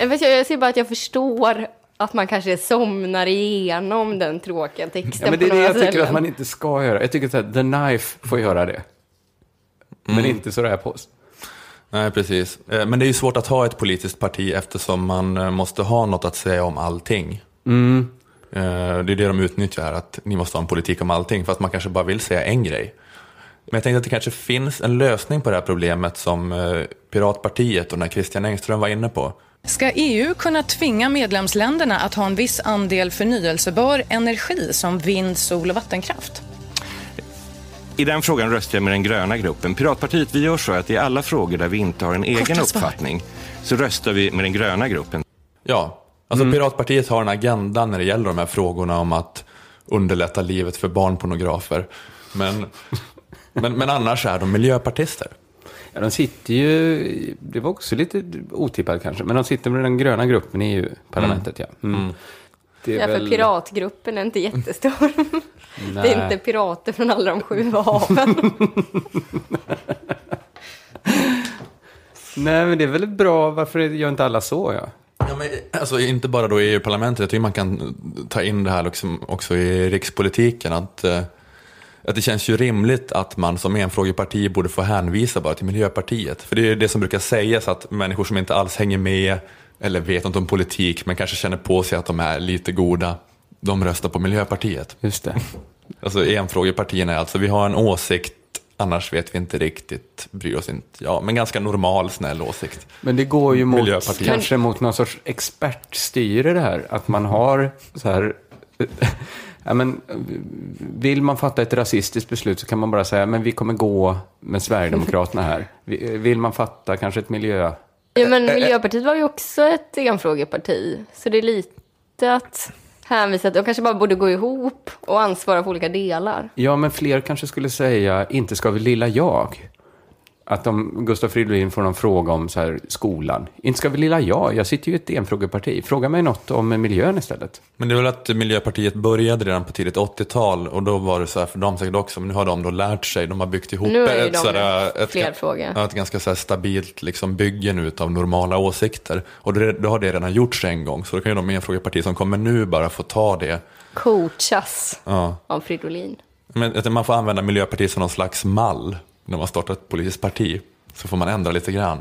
Jag, vet, jag ser bara att jag förstår att man kanske somnar igenom den tråkiga texten Ja, men det är på det jag tycker att man inte ska göra. Jag tycker här, The Knife får göra det. Men Mm. inte Soraya Post. Nej, precis. Eh, Men det är ju svårt att ha ett politiskt parti eftersom man eh, måste ha något att säga om allting. Mm. Eh, Det är det de utnyttjar här, att ni måste ha en politik om allting, för att man kanske bara vill säga en grej. Men jag tänkte att det kanske finns en lösning på det här problemet som Piratpartiet och när Christian Engström var inne på. Ska EU kunna tvinga medlemsländerna att ha en viss andel förnyelsebar energi som vind, sol och vattenkraft? I den frågan röstar jag med den gröna gruppen. Piratpartiet, vi gör så att i alla frågor där vi inte har en egen Korta svar. uppfattning så röstar vi med den gröna gruppen. Ja, alltså Piratpartiet har en agenda när det gäller de här frågorna om att underlätta livet för barnpornografer. Men, men, men annars är de miljöpartister. Ja, de sitter ju, det var också lite otippat kanske, men de sitter med den gröna gruppen i EU-parlamentet. Ja. Mm. Det är Ja, för väl- piratgruppen är inte jättestor. Det är inte pirater från alla de sju haven. Nej, men det är väl bra, varför gör inte alla så? Ja? Ja, men, alltså, inte bara då i EU-parlamentet, jag tycker man kan ta in det här liksom också i rikspolitiken. Att, eh, att det känns ju rimligt att man som enfrågeparti borde få hänvisa bara till Miljöpartiet. För det är det som brukar sägas, att människor som inte alls hänger med eller vet något om politik men kanske känner på sig att de är lite goda, de röstar på Miljöpartiet. Just det. Alltså enfrågepartierna är alltså, vi har en åsikt, annars vet vi inte riktigt, bryr oss inte. Ja, men ganska normal, snäll åsikt. Men det går ju mot, kanske mot någon sorts expertstyre det här. Att man har så här... Ja, men, vill man fatta ett rasistiskt beslut så kan man bara säga men vi kommer gå med Sverigedemokraterna här. Vi- Vill man fatta kanske ett miljö... Ja, men Miljöpartiet var ju också ett enfrågeparti. Så det är lite att hänvisa att de kanske bara borde gå ihop och ansvara för olika delar. Ja, men fler kanske skulle säga inte ska vi lilla jag. Att om Gustav Fridolin får någon fråga om så här, skolan. Inte ska vi lilla jag, jag sitter ju i ett enfrågeparti. Fråga mig något om miljön istället. Men det är väl att Miljöpartiet började redan på tidigt 80-tal och då var det så här för dem säkert också, men nu har de då lärt sig, de har byggt ihop Nu ett, de sådär, ett, ja, ett ganska så här stabilt liksom bygge nu av normala åsikter. Och det, då har det redan gjorts en gång, så då kan ju de enfrågepartier som kommer nu bara få ta det. Coachas Ja. av Fridolin. Men man får använda Miljöpartiet som någon slags mall när man startar ett politiskt parti. Så får man ändra lite grann.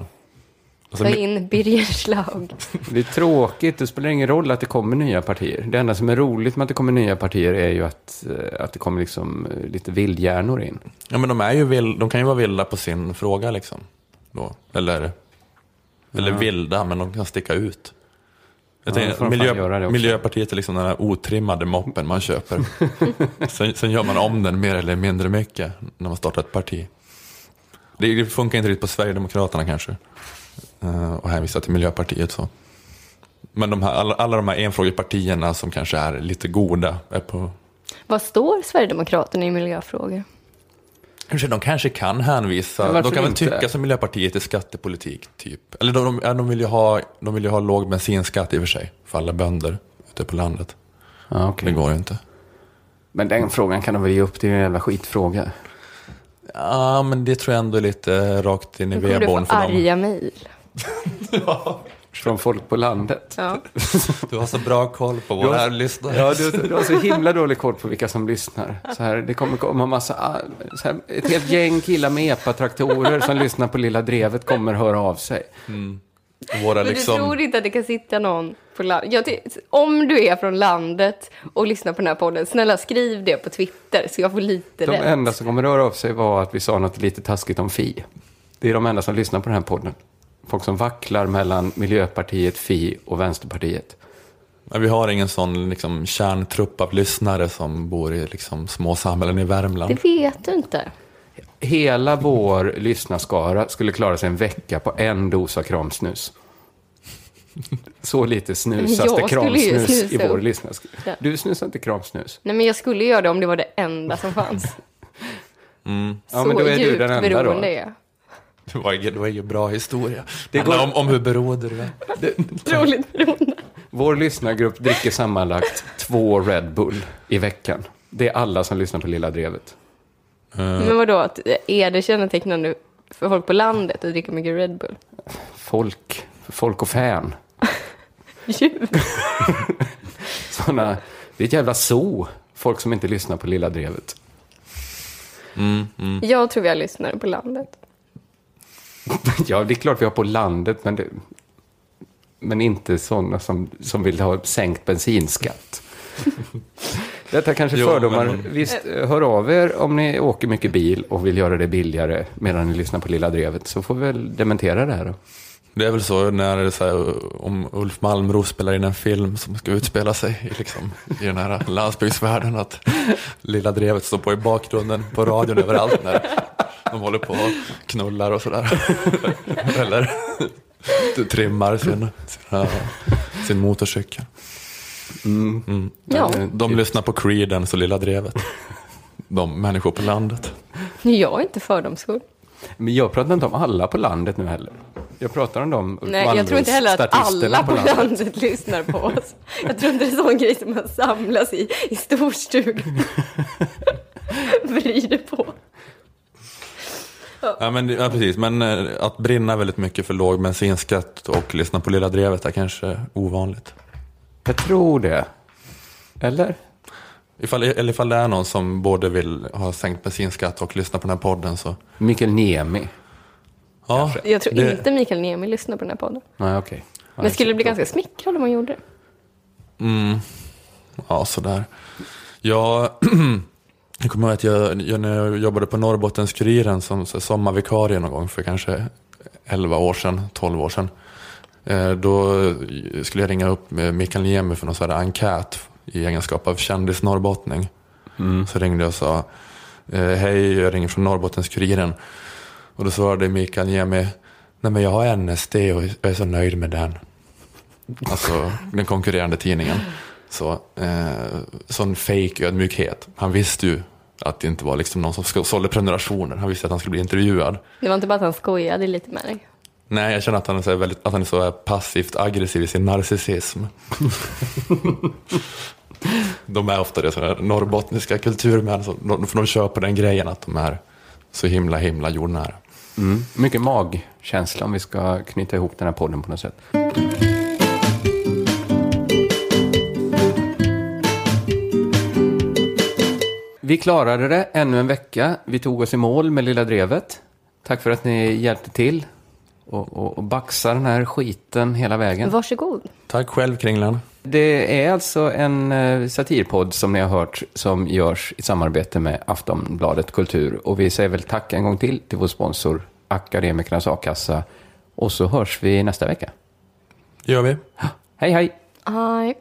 Alltså, Ta in Birger Schlaug. Det är tråkigt, det spelar ingen roll att det kommer nya partier. Det enda som är roligt med att det kommer nya partier är ju att, eh, att det kommer liksom eh, lite vildhjärnor in. Ja, men de, är ju vild, de kan ju vara vilda på sin fråga liksom. Då. Eller, eller Ja. vilda, men de kan sticka ut. Jag Ja, tänker, miljö. Miljöpartiet är liksom den här otrimmade moppen man köper. sen, sen gör man om den mer eller mindre mycket när man startar ett parti. Det, funkar inte riktigt på Sverigedemokraterna kanske. Uh, och hänvisa till Miljöpartiet så. Men de här, alla, alla de här enfrågepartierna som kanske är lite goda är på Vad står Sverigedemokraterna i miljöfrågor? De kanske kan hänvisa, de kan väl inte? tycka som Miljöpartiet i skattepolitik, typ. Eller de, de, de, vill ju ha, de vill ju ha låg bensinskatt i och för sig, för alla bönder ute på landet. Ja, okej. Det går ju inte. Men den frågan kan de väl ge upp, det är ju en jävla skitfråga. Ja, men det tror jag ändå är lite rakt in i Nu kommer du vedboden få för dem. arga mejl. Från folk på landet. Ja. Du har så bra koll på Du har- våra lyssnare. Ja, du, du har så himla dålig koll på vilka som lyssnar. Så här, det kommer komma massa, ah, så här, ett helt gäng killar med epatraktorer som lyssnar på Lilla Drevet kommer höra av sig. Våra Men du liksom... tror inte att det kan sitta någon på landet? Om du är från landet och lyssnar på den här podden, snälla skriv det på Twitter så jag får lite De rätt. enda som kommer röra av sig var att vi sa något lite taskigt om Fi. Det är de enda som lyssnar på den här podden. Folk som vacklar mellan Miljöpartiet, Fi och Vänsterpartiet. Vi har ingen sån liksom, kärntrupp av lyssnare som bor i liksom, små samhällen i Värmland. Det vet du inte. Hela vår lyssnarskara skulle klara sig en vecka på en dosa kramsnus. Så lite snusas det ju kramsnus i vår lyssnarskara. Ja. Du snusar inte kramsnus. Nej, men jag skulle göra det om det var det enda som fanns. Mm. Ja, så men då är du djupt den enda då. beroende är jag. Det var ingen, det var ingen bra historia. Det går- om, om hur beroende du är. Otroligt beroende. Vår lyssnargrupp dricker sammanlagt två Red Bull i veckan. Det är alla som lyssnar på Lilla Drevet. Men vadå, att- är det kännetecknande för folk på landet att dricka mycket Red Bull? Folk, folk och fan. Djur. Såna, det är ett jävla zoo. Folk som inte lyssnar på Lilla Drevet. Mm, mm. Jag tror vi har lyssnare på landet. Ja, det är klart vi har på landet, men, det, men inte sådana som, som vill ha sänkt bensinskatt. Detta kanske Jo, fördomar. men- Visst, hör av er om ni åker mycket bil och vill göra det billigare medan ni lyssnar på Lilla Drevet, så får vi väl dementera det här då. Det är väl så när så här, om Ulf Malmros spelar in en film som ska utspela sig i, liksom, i den här landsbygdsvärlden att Lilla Drevet står på i bakgrunden på radion överallt när de håller på och knullar och sådär. Eller trimmar sin, sina, sin motorcykel. Mm. Ja. De lyssnar på Creedence och Lilla Drevet. De människor på landet. Jag är inte fördomsfull. Men jag pratar inte om alla på landet nu heller. Jag pratar om de Nej, jag tror inte heller att alla på landet. lyssnar på oss. Jag tror inte det är en sån grej som man samlas i, i storstugan. Vrider på. Ja, men, ja, precis. Men eh, att brinna väldigt mycket för låg bensinskatt och lyssna på Lilla Drevet är kanske ovanligt. Jag tror det. Eller? Ifall, eller ifall det är någon som både vill ha sänkt bensinskatt och lyssna på den här podden så... Mikael Niemi. Ja, Jag tror det- inte Mikael Niemi lyssnar på den här podden. Nej, okej. Ja, Men skulle du bli ganska smickrad om man gjorde det? Mm. Ja, sådär. Jag, jag kommer ihåg att jag, jag, när jag jobbade på Norrbottens-Kuriren som sommarvikarie någon gång för kanske 11 år sedan, 12 år sedan. Eh, då skulle jag ringa upp med Mikael Niemi för någon sån här enkät i egenskap av kändis-norrbottning. Så ringde jag och sa eh, Hej, jag ringer från Norrbottens-Kuriren. Och då svarade Mikael Niemi Nej men jag har NSD och jag är så nöjd med den. Alltså den konkurrerande tidningen. Så, eh, sån fake ödmjukhet. Han visste ju att det inte var liksom någon som sålde prenumerationer. Han visste att han skulle bli intervjuad. Det var inte bara att han skojade lite med dig. Nej, jag känner att han är så, väldigt, att han är så passivt aggressiv i sin narcissism. de är ofta det, sådana norrbottniska kulturmän, så de, för de kör på den grejen att de är så himla, himla jordnära. Mm. Mycket magkänsla om vi ska knyta ihop den här podden på något sätt. Vi klarade det ännu en vecka. Vi tog oss i mål med Lilla Drevet. Tack för att ni hjälpte till och, och, och baxa den här skiten hela vägen. Varsågod. Tack själv, Kringlan. Det är alltså en eh, satirpodd som ni har hört som görs i samarbete med Aftonbladet Kultur. Och vi säger väl tack en gång till till vår sponsor Akademikernas A-kassa. Och så hörs vi nästa vecka. gör vi. Hej hej! Hej.